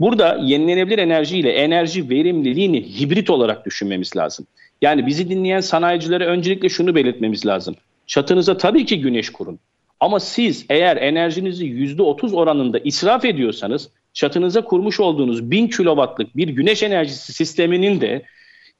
Burada yenilenebilir enerji ile enerji verimliliğini hibrit olarak düşünmemiz lazım. Yani bizi dinleyen sanayicilere öncelikle şunu belirtmemiz lazım. Çatınıza tabii ki güneş kurun. Ama siz eğer enerjinizi %30 oranında israf ediyorsanız çatınıza kurmuş olduğunuz 1000 kilowattlık bir güneş enerjisi sisteminin de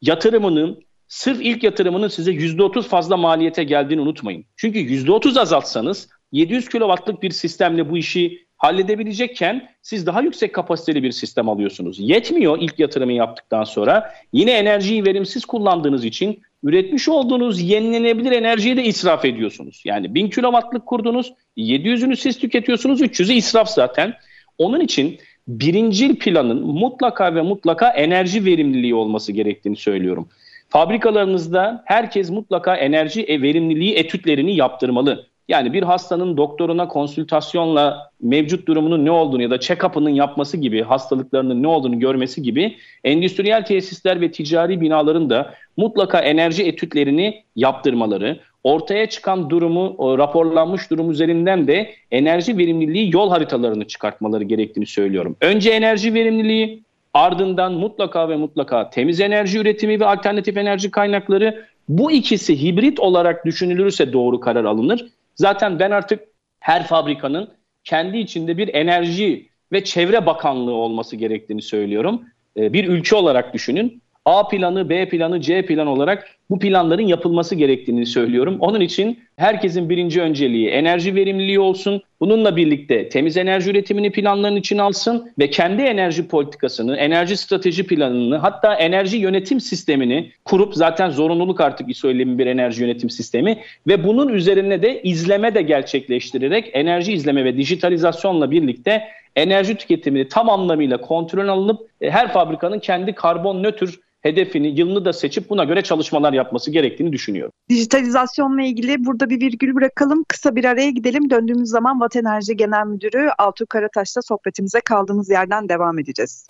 yatırımının sırf ilk yatırımının size %30 fazla maliyete geldiğini unutmayın. Çünkü %30 azaltsanız 700 kW'lık bir sistemle bu işi halledebilecekken siz daha yüksek kapasiteli bir sistem alıyorsunuz. Yetmiyor ilk yatırımı yaptıktan sonra. Yine enerjiyi verimsiz kullandığınız için üretmiş olduğunuz yenilenebilir enerjiyi de israf ediyorsunuz. Yani 1000 kilowattlık kurdunuz, 700'ünü siz tüketiyorsunuz, 300'ü israf zaten. Onun için birincil planın mutlaka ve mutlaka enerji verimliliği olması gerektiğini söylüyorum. Fabrikalarınızda herkes mutlaka enerji e, verimliliği etütlerini yaptırmalı. Yani bir hastanın doktoruna konsültasyonla mevcut durumunun ne olduğunu ya da check-up'ının yapması gibi, hastalıklarının ne olduğunu görmesi gibi endüstriyel tesisler ve ticari binaların da mutlaka enerji etütlerini yaptırmaları, ortaya çıkan durumu, raporlanmış durum üzerinden de enerji verimliliği yol haritalarını çıkartmaları gerektiğini söylüyorum. Önce enerji verimliliği, ardından mutlaka ve mutlaka temiz enerji üretimi ve alternatif enerji kaynakları bu ikisi hibrit olarak düşünülürse doğru karar alınır. Zaten ben artık her fabrikanın kendi içinde bir enerji ve çevre bakanlığı olması gerektiğini söylüyorum. Ee, bir ülke olarak düşünün. A planı, B planı, C plan olarak bu planların yapılması gerektiğini söylüyorum. Onun için herkesin birinci önceliği enerji verimliliği olsun. Bununla birlikte temiz enerji üretimini planların için alsın ve kendi enerji politikasını, enerji strateji planını hatta enerji yönetim sistemini kurup zaten zorunluluk artık söylemi bir enerji yönetim sistemi ve bunun üzerine de izleme de gerçekleştirerek enerji izleme ve dijitalizasyonla birlikte enerji tüketimini tam anlamıyla kontrol alınıp e, her fabrikanın kendi karbon nötr hedefini, yılını da seçip buna göre çalışmalar yapması gerektiğini düşünüyorum. Dijitalizasyonla ilgili burada bir virgül bırakalım. Kısa bir araya gidelim. Döndüğümüz zaman Vat Enerji Genel Müdürü Altuğ Karataş'ta sohbetimize kaldığımız yerden devam edeceğiz.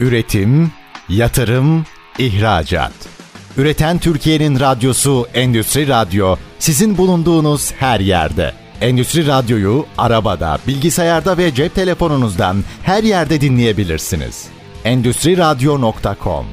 Üretim, yatırım, ihracat. Üreten Türkiye'nin radyosu Endüstri Radyo sizin bulunduğunuz her yerde. Endüstri Radyo'yu arabada, bilgisayarda ve cep telefonunuzdan her yerde dinleyebilirsiniz. Endüstri Radyo.com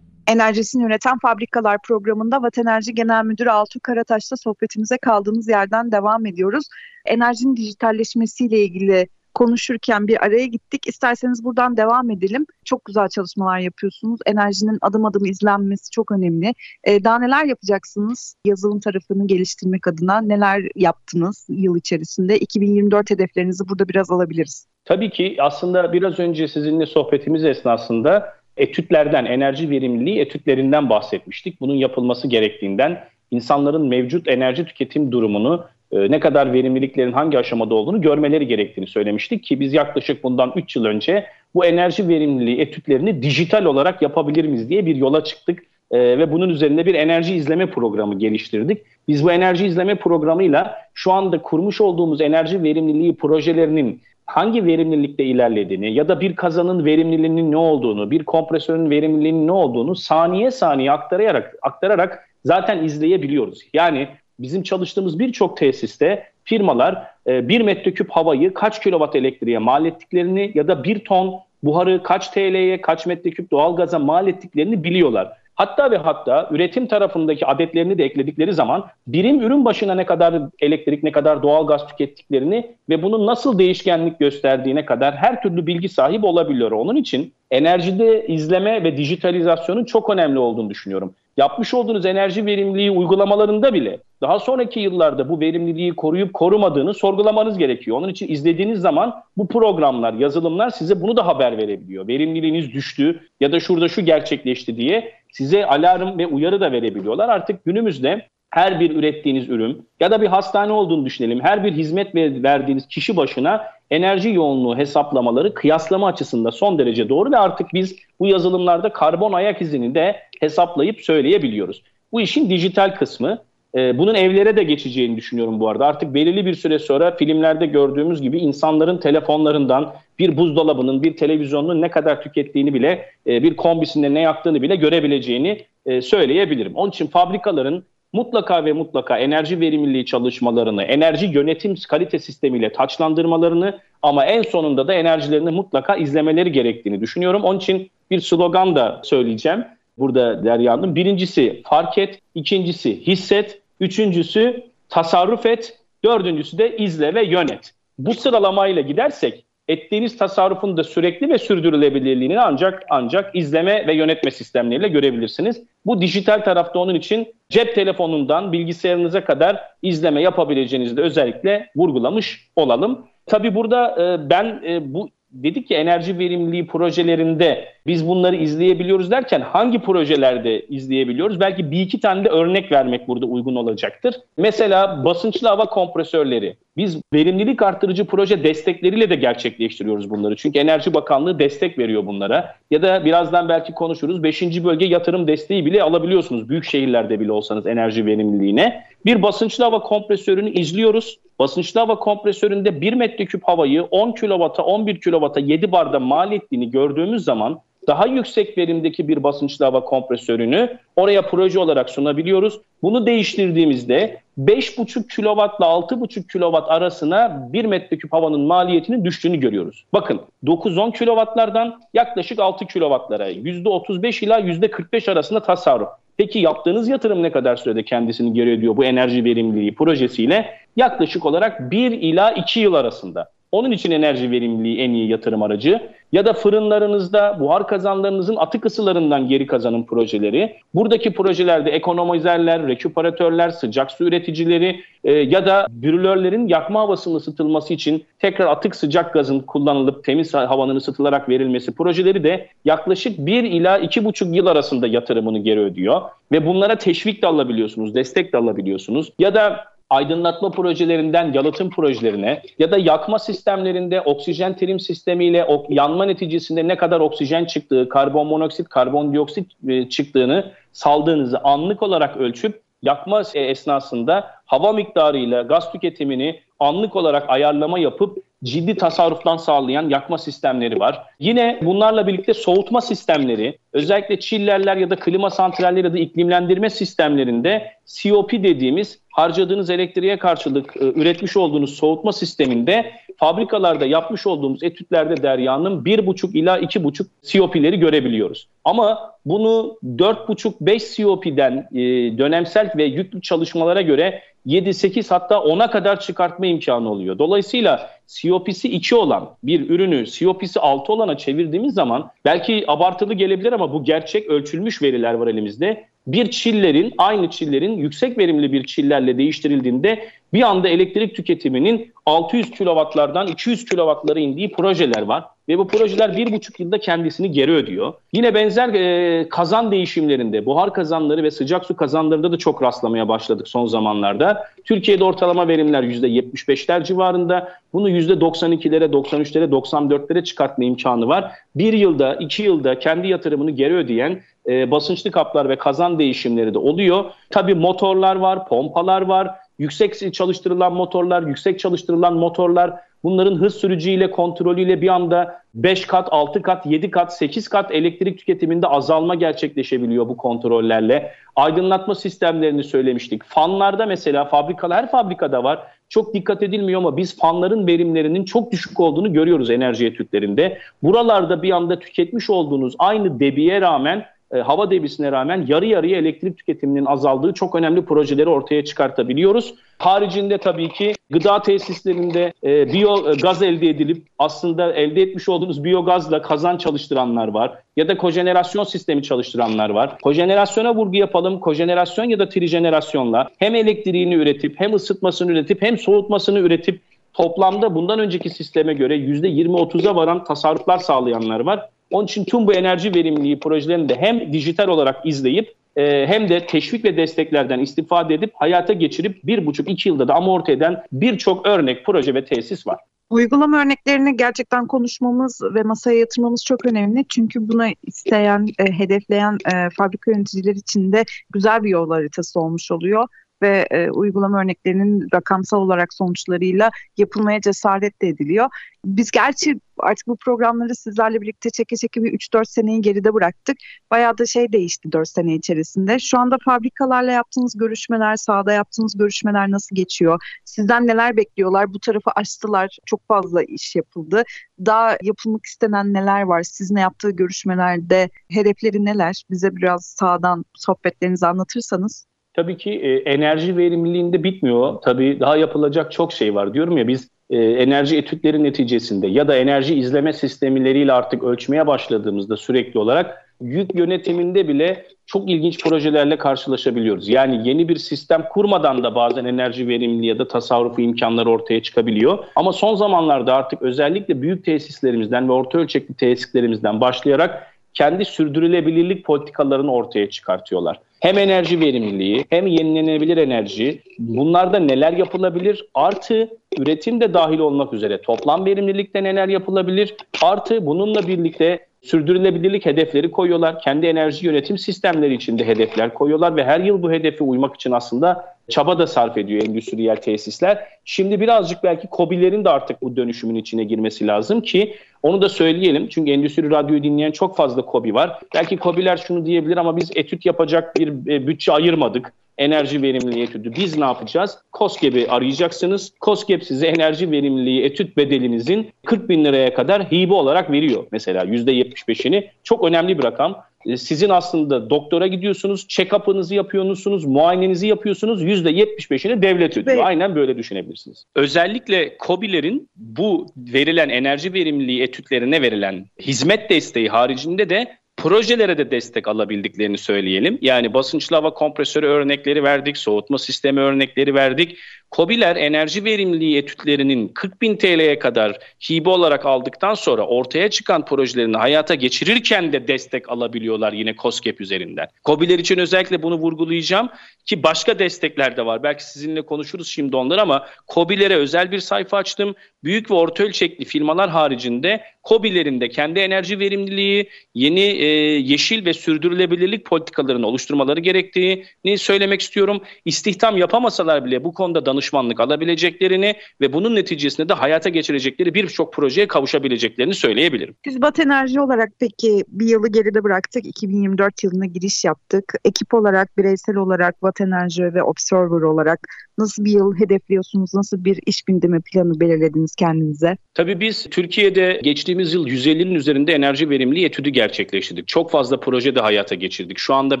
Enerjisini Üreten Fabrikalar programında Vat Enerji Genel Müdürü Altuğ Karataş'ta sohbetimize kaldığımız yerden devam ediyoruz. Enerjinin dijitalleşmesiyle ilgili konuşurken bir araya gittik. İsterseniz buradan devam edelim. Çok güzel çalışmalar yapıyorsunuz. Enerjinin adım adım izlenmesi çok önemli. Ee, daha neler yapacaksınız? Yazılım tarafını geliştirmek adına neler yaptınız yıl içerisinde? 2024 hedeflerinizi burada biraz alabiliriz. Tabii ki aslında biraz önce sizinle sohbetimiz esnasında etütlerden, enerji verimliliği etütlerinden bahsetmiştik. Bunun yapılması gerektiğinden, insanların mevcut enerji tüketim durumunu e, ne kadar verimliliklerin hangi aşamada olduğunu görmeleri gerektiğini söylemiştik ki biz yaklaşık bundan 3 yıl önce bu enerji verimliliği etütlerini dijital olarak yapabilir miyiz diye bir yola çıktık e, ve bunun üzerinde bir enerji izleme programı geliştirdik. Biz bu enerji izleme programıyla şu anda kurmuş olduğumuz enerji verimliliği projelerinin hangi verimlilikte ilerlediğini ya da bir kazanın verimliliğinin ne olduğunu, bir kompresörün verimliliğinin ne olduğunu saniye saniye aktararak aktararak zaten izleyebiliyoruz. Yani bizim çalıştığımız birçok tesiste firmalar e, 1 metreküp havayı kaç kilowatt elektriğe mal ettiklerini ya da bir ton buharı kaç TL'ye, kaç metreküp doğalgaza mal ettiklerini biliyorlar. Hatta ve hatta üretim tarafındaki adetlerini de ekledikleri zaman birim ürün başına ne kadar elektrik, ne kadar doğal gaz tükettiklerini ve bunun nasıl değişkenlik gösterdiğine kadar her türlü bilgi sahibi olabiliyor. Onun için enerjide izleme ve dijitalizasyonun çok önemli olduğunu düşünüyorum. Yapmış olduğunuz enerji verimliliği uygulamalarında bile daha sonraki yıllarda bu verimliliği koruyup korumadığını sorgulamanız gerekiyor. Onun için izlediğiniz zaman bu programlar, yazılımlar size bunu da haber verebiliyor. Verimliliğiniz düştü ya da şurada şu gerçekleşti diye size alarm ve uyarı da verebiliyorlar. Artık günümüzde her bir ürettiğiniz ürün ya da bir hastane olduğunu düşünelim. Her bir hizmet verdiğiniz kişi başına enerji yoğunluğu hesaplamaları kıyaslama açısında son derece doğru ve artık biz bu yazılımlarda karbon ayak izini de hesaplayıp söyleyebiliyoruz. Bu işin dijital kısmı. E, bunun evlere de geçeceğini düşünüyorum bu arada. Artık belirli bir süre sonra filmlerde gördüğümüz gibi insanların telefonlarından bir buzdolabının, bir televizyonun ne kadar tükettiğini bile, e, bir kombisinde ne yaktığını bile görebileceğini e, söyleyebilirim. Onun için fabrikaların mutlaka ve mutlaka enerji verimliliği çalışmalarını, enerji yönetim kalite sistemiyle taçlandırmalarını ama en sonunda da enerjilerini mutlaka izlemeleri gerektiğini düşünüyorum. Onun için bir slogan da söyleyeceğim burada Derya Hanım. Birincisi fark et, ikincisi hisset, üçüncüsü tasarruf et, dördüncüsü de izle ve yönet. Bu sıralamayla gidersek ettiğiniz tasarrufun da sürekli ve sürdürülebilirliğini ancak ancak izleme ve yönetme sistemleriyle görebilirsiniz. Bu dijital tarafta onun için cep telefonundan bilgisayarınıza kadar izleme yapabileceğinizi de özellikle vurgulamış olalım. Tabii burada e, ben e, bu dedik ki enerji verimliliği projelerinde biz bunları izleyebiliyoruz derken hangi projelerde izleyebiliyoruz? Belki bir iki tane de örnek vermek burada uygun olacaktır. Mesela basınçlı hava kompresörleri. Biz verimlilik arttırıcı proje destekleriyle de gerçekleştiriyoruz bunları. Çünkü Enerji Bakanlığı destek veriyor bunlara. Ya da birazdan belki konuşuruz. Beşinci bölge yatırım desteği bile alabiliyorsunuz. Büyük şehirlerde bile olsanız enerji verimliliğine. Bir basınçlı hava kompresörünü izliyoruz. Basınçlı hava kompresöründe 1 metreküp havayı 10 kW'a 11 kW'a 7 barda mal ettiğini gördüğümüz zaman daha yüksek verimdeki bir basınçlı hava kompresörünü oraya proje olarak sunabiliyoruz. Bunu değiştirdiğimizde 5,5 kW ile 6,5 kW arasına 1 metreküp havanın maliyetinin düştüğünü görüyoruz. Bakın 9-10 kW'lardan yaklaşık 6 kW'lara %35 ila %45 arasında tasarruf. Peki yaptığınız yatırım ne kadar sürede kendisini geri ödüyor bu enerji verimliliği projesiyle? Yaklaşık olarak 1 ila 2 yıl arasında. Onun için enerji verimliliği en iyi yatırım aracı. Ya da fırınlarınızda buhar kazanlarınızın atık ısılarından geri kazanım projeleri. Buradaki projelerde ekonomizerler, reküperatörler, sıcak su üreticileri e, ya da brülörlerin yakma havasının ısıtılması için tekrar atık sıcak gazın kullanılıp temiz havanın ısıtılarak verilmesi projeleri de yaklaşık 1 ila 2,5 yıl arasında yatırımını geri ödüyor. Ve bunlara teşvik de alabiliyorsunuz, destek de alabiliyorsunuz. Ya da aydınlatma projelerinden yalıtım projelerine ya da yakma sistemlerinde oksijen trim sistemiyle yanma neticesinde ne kadar oksijen çıktığı, karbon monoksit, karbondioksit e, çıktığını saldığınızı anlık olarak ölçüp yakma e, esnasında hava miktarıyla gaz tüketimini anlık olarak ayarlama yapıp ciddi tasarruftan sağlayan yakma sistemleri var. Yine bunlarla birlikte soğutma sistemleri, özellikle çillerler ya da klima santralleri ya da iklimlendirme sistemlerinde COP dediğimiz harcadığınız elektriğe karşılık e, üretmiş olduğunuz soğutma sisteminde fabrikalarda yapmış olduğumuz etütlerde Derya'nın 1,5 ila 2,5 COP'leri görebiliyoruz. Ama bunu 4,5-5 COP'den e, dönemsel ve yüklü çalışmalara göre 7-8 hatta 10'a kadar çıkartma imkanı oluyor. Dolayısıyla COP'si 2 olan bir ürünü COP'si 6 olana çevirdiğimiz zaman belki abartılı gelebilir ama bu gerçek ölçülmüş veriler var elimizde. Bir çillerin aynı çillerin yüksek verimli bir çillerle değiştirildiğinde bir anda elektrik tüketiminin 600 kW'lardan 200 kW'lara indiği projeler var. Ve bu projeler bir buçuk yılda kendisini geri ödüyor. Yine benzer e, kazan değişimlerinde, buhar kazanları ve sıcak su kazanlarında da çok rastlamaya başladık son zamanlarda. Türkiye'de ortalama verimler %75'ler civarında. Bunu %92'lere, 93'lere, 94'lere çıkartma imkanı var. Bir yılda, iki yılda kendi yatırımını geri ödeyen e, basınçlı kaplar ve kazan değişimleri de oluyor. Tabii motorlar var, pompalar var, yüksek çalıştırılan motorlar, yüksek çalıştırılan motorlar bunların hız sürücüyle kontrolüyle bir anda 5 kat, 6 kat, 7 kat, 8 kat elektrik tüketiminde azalma gerçekleşebiliyor bu kontrollerle. Aydınlatma sistemlerini söylemiştik. Fanlarda mesela fabrikalar her fabrikada var. Çok dikkat edilmiyor ama biz fanların verimlerinin çok düşük olduğunu görüyoruz enerji etütlerinde. Buralarda bir anda tüketmiş olduğunuz aynı debiye rağmen e, hava debisine rağmen yarı yarıya elektrik tüketiminin azaldığı çok önemli projeleri ortaya çıkartabiliyoruz. Haricinde tabii ki gıda tesislerinde e, biyo e, elde edilip aslında elde etmiş olduğunuz biyogazla kazan çalıştıranlar var ya da kojenerasyon sistemi çalıştıranlar var. Kojenerasyona vurgu yapalım. Kojenerasyon ya da trijenerasyonla hem elektriğini üretip hem ısıtmasını üretip hem soğutmasını üretip toplamda bundan önceki sisteme göre %20-30'a varan tasarruflar sağlayanlar var. Onun için tüm bu enerji verimliliği projelerini de hem dijital olarak izleyip e, hem de teşvik ve desteklerden istifade edip hayata geçirip bir buçuk iki yılda da amorti eden birçok örnek proje ve tesis var. Uygulama örneklerini gerçekten konuşmamız ve masaya yatırmamız çok önemli. Çünkü buna isteyen, e, hedefleyen e, fabrika yöneticiler için de güzel bir yol haritası olmuş oluyor ve e, uygulama örneklerinin rakamsal olarak sonuçlarıyla yapılmaya cesaret de ediliyor. Biz gerçi artık bu programları sizlerle birlikte çeke çeke bir 3-4 seneyi geride bıraktık. Bayağı da şey değişti 4 sene içerisinde. Şu anda fabrikalarla yaptığınız görüşmeler, sahada yaptığınız görüşmeler nasıl geçiyor? Sizden neler bekliyorlar? Bu tarafı açtılar. Çok fazla iş yapıldı. Daha yapılmak istenen neler var? Sizin yaptığı görüşmelerde hedefleri neler? Bize biraz sağdan sohbetlerinizi anlatırsanız. Tabii ki e, enerji verimliliğinde bitmiyor. Tabii daha yapılacak çok şey var diyorum ya biz e, enerji etütleri neticesinde ya da enerji izleme sistemleriyle artık ölçmeye başladığımızda sürekli olarak yük yönetiminde bile çok ilginç projelerle karşılaşabiliyoruz. Yani yeni bir sistem kurmadan da bazen enerji verimli ya da tasarrufu imkanları ortaya çıkabiliyor. Ama son zamanlarda artık özellikle büyük tesislerimizden ve orta ölçekli tesislerimizden başlayarak kendi sürdürülebilirlik politikalarını ortaya çıkartıyorlar. Hem enerji verimliliği hem yenilenebilir enerji bunlarda neler yapılabilir artı üretim de dahil olmak üzere toplam verimlilikte neler yapılabilir artı bununla birlikte sürdürülebilirlik hedefleri koyuyorlar. Kendi enerji yönetim sistemleri içinde hedefler koyuyorlar ve her yıl bu hedefe uymak için aslında çaba da sarf ediyor endüstriyel tesisler. Şimdi birazcık belki COBİ'lerin de artık bu dönüşümün içine girmesi lazım ki onu da söyleyelim. Çünkü endüstri radyoyu dinleyen çok fazla COBİ var. Belki COBİ'ler şunu diyebilir ama biz etüt yapacak bir e, bütçe ayırmadık enerji verimliliği etüdü. Biz ne yapacağız? COSGAP'i arayacaksınız. COSGAP size enerji verimliliği etüt bedelinizin 40 bin liraya kadar hibe olarak veriyor. Mesela %75'ini. Çok önemli bir rakam. E, sizin aslında doktora gidiyorsunuz, check-up'ınızı yapıyorsunuz, muayenenizi yapıyorsunuz. %75'ini devlet ödüyor. Evet. Aynen böyle düşünebilirsiniz. Özellikle COBİ'lerin bu verilen enerji verimliliği etütlerine verilen hizmet desteği haricinde de projelere de destek alabildiklerini söyleyelim. Yani basınçlı hava kompresörü örnekleri verdik, soğutma sistemi örnekleri verdik. COBİ'ler enerji verimliliği etütlerinin 40 bin TL'ye kadar hibe olarak aldıktan sonra ortaya çıkan projelerini hayata geçirirken de destek alabiliyorlar yine COSGAP üzerinden. COBİ'ler için özellikle bunu vurgulayacağım ki başka destekler de var. Belki sizinle konuşuruz şimdi onları ama COBİ'lere özel bir sayfa açtım. Büyük ve orta ölçekli firmalar haricinde COBİ'lerin de kendi enerji verimliliği, yeni e, yeşil ve sürdürülebilirlik politikalarını oluşturmaları gerektiğini söylemek istiyorum. İstihdam yapamasalar bile bu konuda danışmanlık danışmanlık alabileceklerini ve bunun neticesinde de hayata geçirecekleri birçok projeye kavuşabileceklerini söyleyebilirim. Biz Bat Enerji olarak peki bir yılı geride bıraktık. 2024 yılına giriş yaptık. Ekip olarak, bireysel olarak Bat Enerji ve Observer olarak nasıl bir yıl hedefliyorsunuz? Nasıl bir iş gündemi planı belirlediniz kendinize? Tabii biz Türkiye'de geçtiğimiz yıl 150'nin üzerinde enerji verimliliği etüdü gerçekleştirdik. Çok fazla proje de hayata geçirdik. Şu anda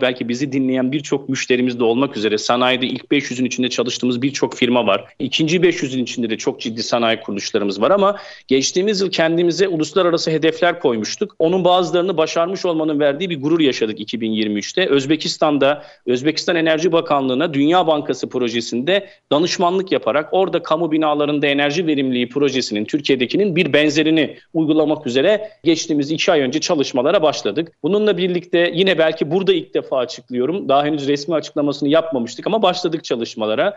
belki bizi dinleyen birçok müşterimiz de olmak üzere sanayide ilk 500'ün içinde çalıştığımız birçok firma var. İkinci 500'ün içinde de çok ciddi sanayi kuruluşlarımız var ama geçtiğimiz yıl kendimize uluslararası hedefler koymuştuk. Onun bazılarını başarmış olmanın verdiği bir gurur yaşadık 2023'te. Özbekistan'da Özbekistan Enerji Bakanlığı'na Dünya Bankası projesinde danışmanlık yaparak orada kamu binalarında enerji verimliliği projesinin Türkiye'dekinin bir benzerini uygulamak üzere geçtiğimiz iki ay önce çalışmalara başladık. Bununla birlikte yine belki burada ilk defa açıklıyorum. Daha henüz resmi açıklamasını yapmamıştık ama başladık çalışmalara.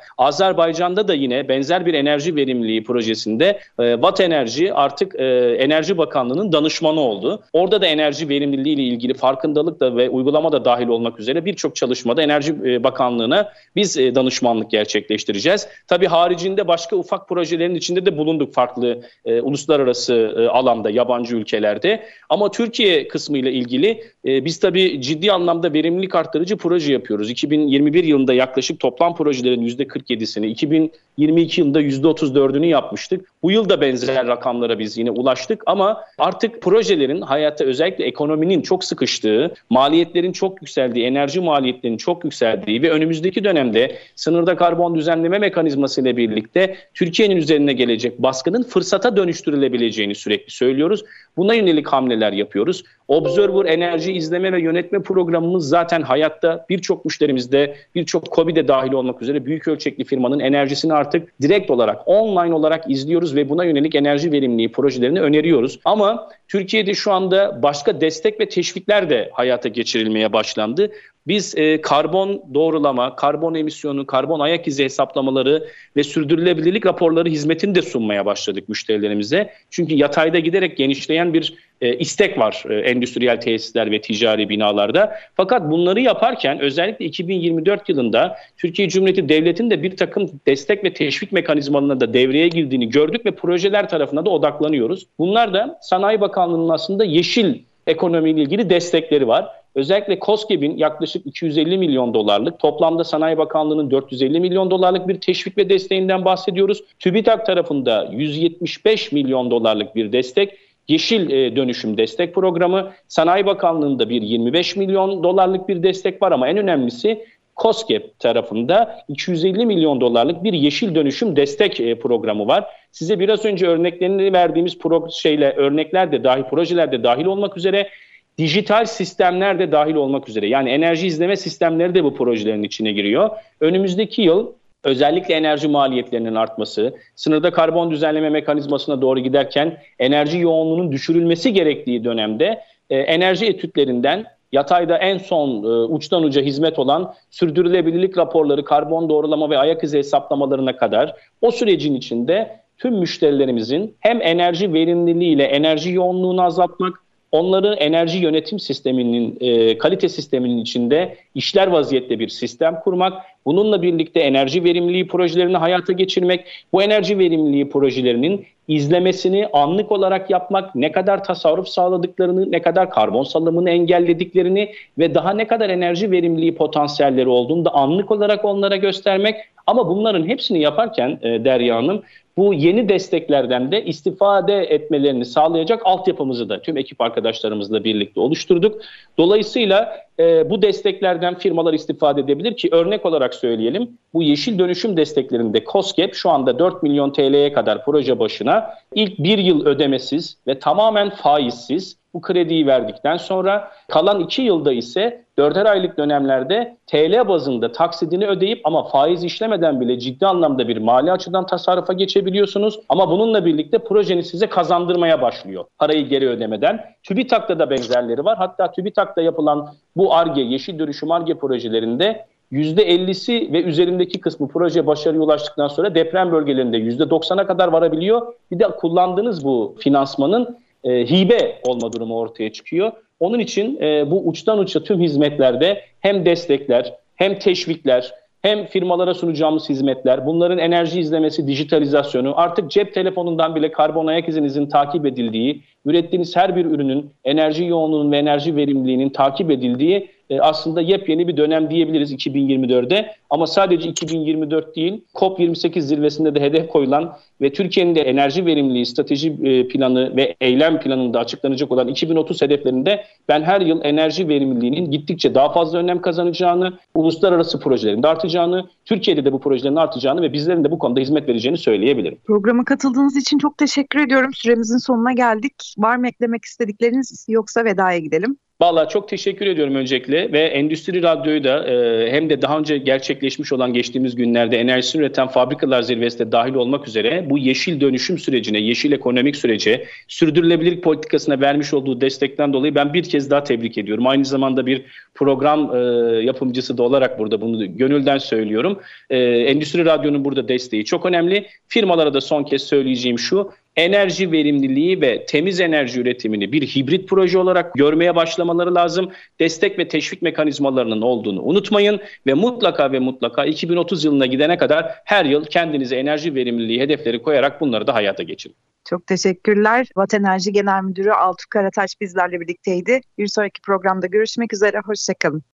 Azerbaycan'da da yine benzer bir enerji verimliliği projesinde e, Watt Enerji artık e, Enerji Bakanlığı'nın danışmanı oldu. Orada da enerji verimliliği ile ilgili farkındalık da ve uygulama da dahil olmak üzere birçok çalışmada Enerji e, Bakanlığı'na biz e, danışmanlık gerçekleştireceğiz. Tabii haricinde başka ufak projelerin içinde de bulunduk farklı e, uluslararası e, alanda, yabancı ülkelerde. Ama Türkiye kısmı ile ilgili e, biz tabii ciddi anlamda verimlilik arttırıcı proje yapıyoruz. 2021 yılında yaklaşık toplam projelerin %47'sini, 2022 yılında %34'ünü yapmıştık. Bu yıl da benzer rakamlara biz yine ulaştık ama artık projelerin hayatta özellikle ekonominin çok sıkıştığı, maliyetlerin çok yükseldiği, enerji maliyetlerinin çok yükseldiği ve önümüzdeki dönemde sınırda karbon düzenleme mekanizması ile birlikte Türkiye'nin üzerine gelecek baskının fırsata dönüştürülebileceğini sürekli söylüyoruz. Buna yönelik hamleler yapıyoruz. Observer enerji izleme ve yönetme programımız zaten hayatta birçok müşterimizde, birçok COBİ'de dahil olmak üzere büyük ölçekli firmanın enerjisini artık direkt olarak, online olarak izliyoruz ve buna yönelik enerji verimliliği projelerini öneriyoruz. Ama Türkiye'de şu anda başka destek ve teşvikler de hayata geçirilmeye başlandı. Biz e, karbon doğrulama, karbon emisyonu, karbon ayak izi hesaplamaları ve sürdürülebilirlik raporları hizmetini de sunmaya başladık müşterilerimize. Çünkü yatayda giderek genişleyen bir e, istek var e, endüstriyel tesisler ve ticari binalarda. Fakat bunları yaparken özellikle 2024 yılında Türkiye Cumhuriyeti Devleti'nin de bir takım destek ve teşvik mekanizmalarına da devreye girdiğini gördük ve projeler tarafına da odaklanıyoruz. Bunlar da Sanayi Bakanlığı'nın aslında yeşil ekonomiyle ilgili destekleri var. Özellikle COSGAP'in yaklaşık 250 milyon dolarlık, toplamda Sanayi Bakanlığı'nın 450 milyon dolarlık bir teşvik ve desteğinden bahsediyoruz. TÜBİTAK tarafında 175 milyon dolarlık bir destek, Yeşil e, Dönüşüm Destek Programı, Sanayi Bakanlığı'nda bir 25 milyon dolarlık bir destek var ama en önemlisi COSGAP tarafında 250 milyon dolarlık bir yeşil dönüşüm destek e, programı var. Size biraz önce örneklerini verdiğimiz pro şeyle örnekler de dahil, projeler de dahil olmak üzere dijital sistemler de dahil olmak üzere. Yani enerji izleme sistemleri de bu projelerin içine giriyor. Önümüzdeki yıl özellikle enerji maliyetlerinin artması, sınırda karbon düzenleme mekanizmasına doğru giderken enerji yoğunluğunun düşürülmesi gerektiği dönemde e, enerji etütlerinden yatayda en son e, uçtan uca hizmet olan sürdürülebilirlik raporları, karbon doğrulama ve ayak izi hesaplamalarına kadar o sürecin içinde tüm müşterilerimizin hem enerji verimliliği ile enerji yoğunluğunu azaltmak onları enerji yönetim sisteminin, e, kalite sisteminin içinde işler vaziyette bir sistem kurmak, bununla birlikte enerji verimliliği projelerini hayata geçirmek, bu enerji verimliliği projelerinin izlemesini anlık olarak yapmak, ne kadar tasarruf sağladıklarını, ne kadar karbon salımını engellediklerini ve daha ne kadar enerji verimliliği potansiyelleri olduğunu da anlık olarak onlara göstermek. Ama bunların hepsini yaparken e, Derya Hanım bu yeni desteklerden de istifade etmelerini sağlayacak altyapımızı da tüm ekip arkadaşlarımızla birlikte oluşturduk. Dolayısıyla e, bu desteklerden firmalar istifade edebilir ki örnek olarak söyleyelim. Bu yeşil dönüşüm desteklerinde COSGAP şu anda 4 milyon TL'ye kadar proje başına ilk bir yıl ödemesiz ve tamamen faizsiz bu krediyi verdikten sonra kalan 2 yılda ise 4'er aylık dönemlerde TL bazında taksidini ödeyip ama faiz işlemeden bile ciddi anlamda bir mali açıdan tasarrufa geçebiliyorsunuz. Ama bununla birlikte projeni size kazandırmaya başlıyor parayı geri ödemeden. TÜBİTAK'ta da benzerleri var. Hatta TÜBİTAK'ta yapılan bu ARGE, Yeşil Dönüşüm ARGE projelerinde %50'si ve üzerindeki kısmı proje başarıya ulaştıktan sonra deprem bölgelerinde %90'a kadar varabiliyor. Bir de kullandığınız bu finansmanın e, hibe olma durumu ortaya çıkıyor. Onun için e, bu uçtan uça tüm hizmetlerde hem destekler hem teşvikler hem firmalara sunacağımız hizmetler, bunların enerji izlemesi, dijitalizasyonu, artık cep telefonundan bile karbon ayak izinizin takip edildiği, ürettiğiniz her bir ürünün enerji yoğunluğunun ve enerji verimliliğinin takip edildiği e, aslında yepyeni bir dönem diyebiliriz 2024'de. Ama sadece 2024 değil, COP28 zirvesinde de hedef koyulan ve Türkiye'nin de enerji verimliliği strateji e, planı ve eylem planında açıklanacak olan 2030 hedeflerinde ben her yıl enerji verimliliğinin gittikçe daha fazla önem kazanacağını, uluslararası projelerin de artacağını, Türkiye'de de bu projelerin artacağını ve bizlerin de bu konuda hizmet vereceğini söyleyebilirim. Programa katıldığınız için çok teşekkür ediyorum. Süremizin sonuna geldik. Var mı eklemek istedikleriniz yoksa vedaya gidelim? Valla çok teşekkür ediyorum öncelikle ve Endüstri Radyo'yu da e, hem de daha önce gerçekleşmiş olan geçtiğimiz günlerde enerjisini üreten fabrikalar zirvesinde dahil olmak üzere bu yeşil dönüşüm sürecine, yeşil ekonomik sürece, sürdürülebilirlik politikasına vermiş olduğu destekten dolayı ben bir kez daha tebrik ediyorum. Aynı zamanda bir program e, yapımcısı da olarak burada bunu gönülden söylüyorum. E, Endüstri Radyo'nun burada desteği çok önemli. Firmalara da son kez söyleyeceğim şu, enerji verimliliği ve temiz enerji üretimini bir hibrit proje olarak görmeye başlamaları lazım. Destek ve teşvik mekanizmalarının olduğunu unutmayın ve mutlaka ve mutlaka 2030 yılına gidene kadar her yıl kendinize enerji verimliliği hedefleri koyarak bunları da hayata geçirin. Çok teşekkürler. Vat Enerji Genel Müdürü Altuğ Karataş bizlerle birlikteydi. Bir sonraki programda görüşmek üzere. Hoşçakalın. Sikkim.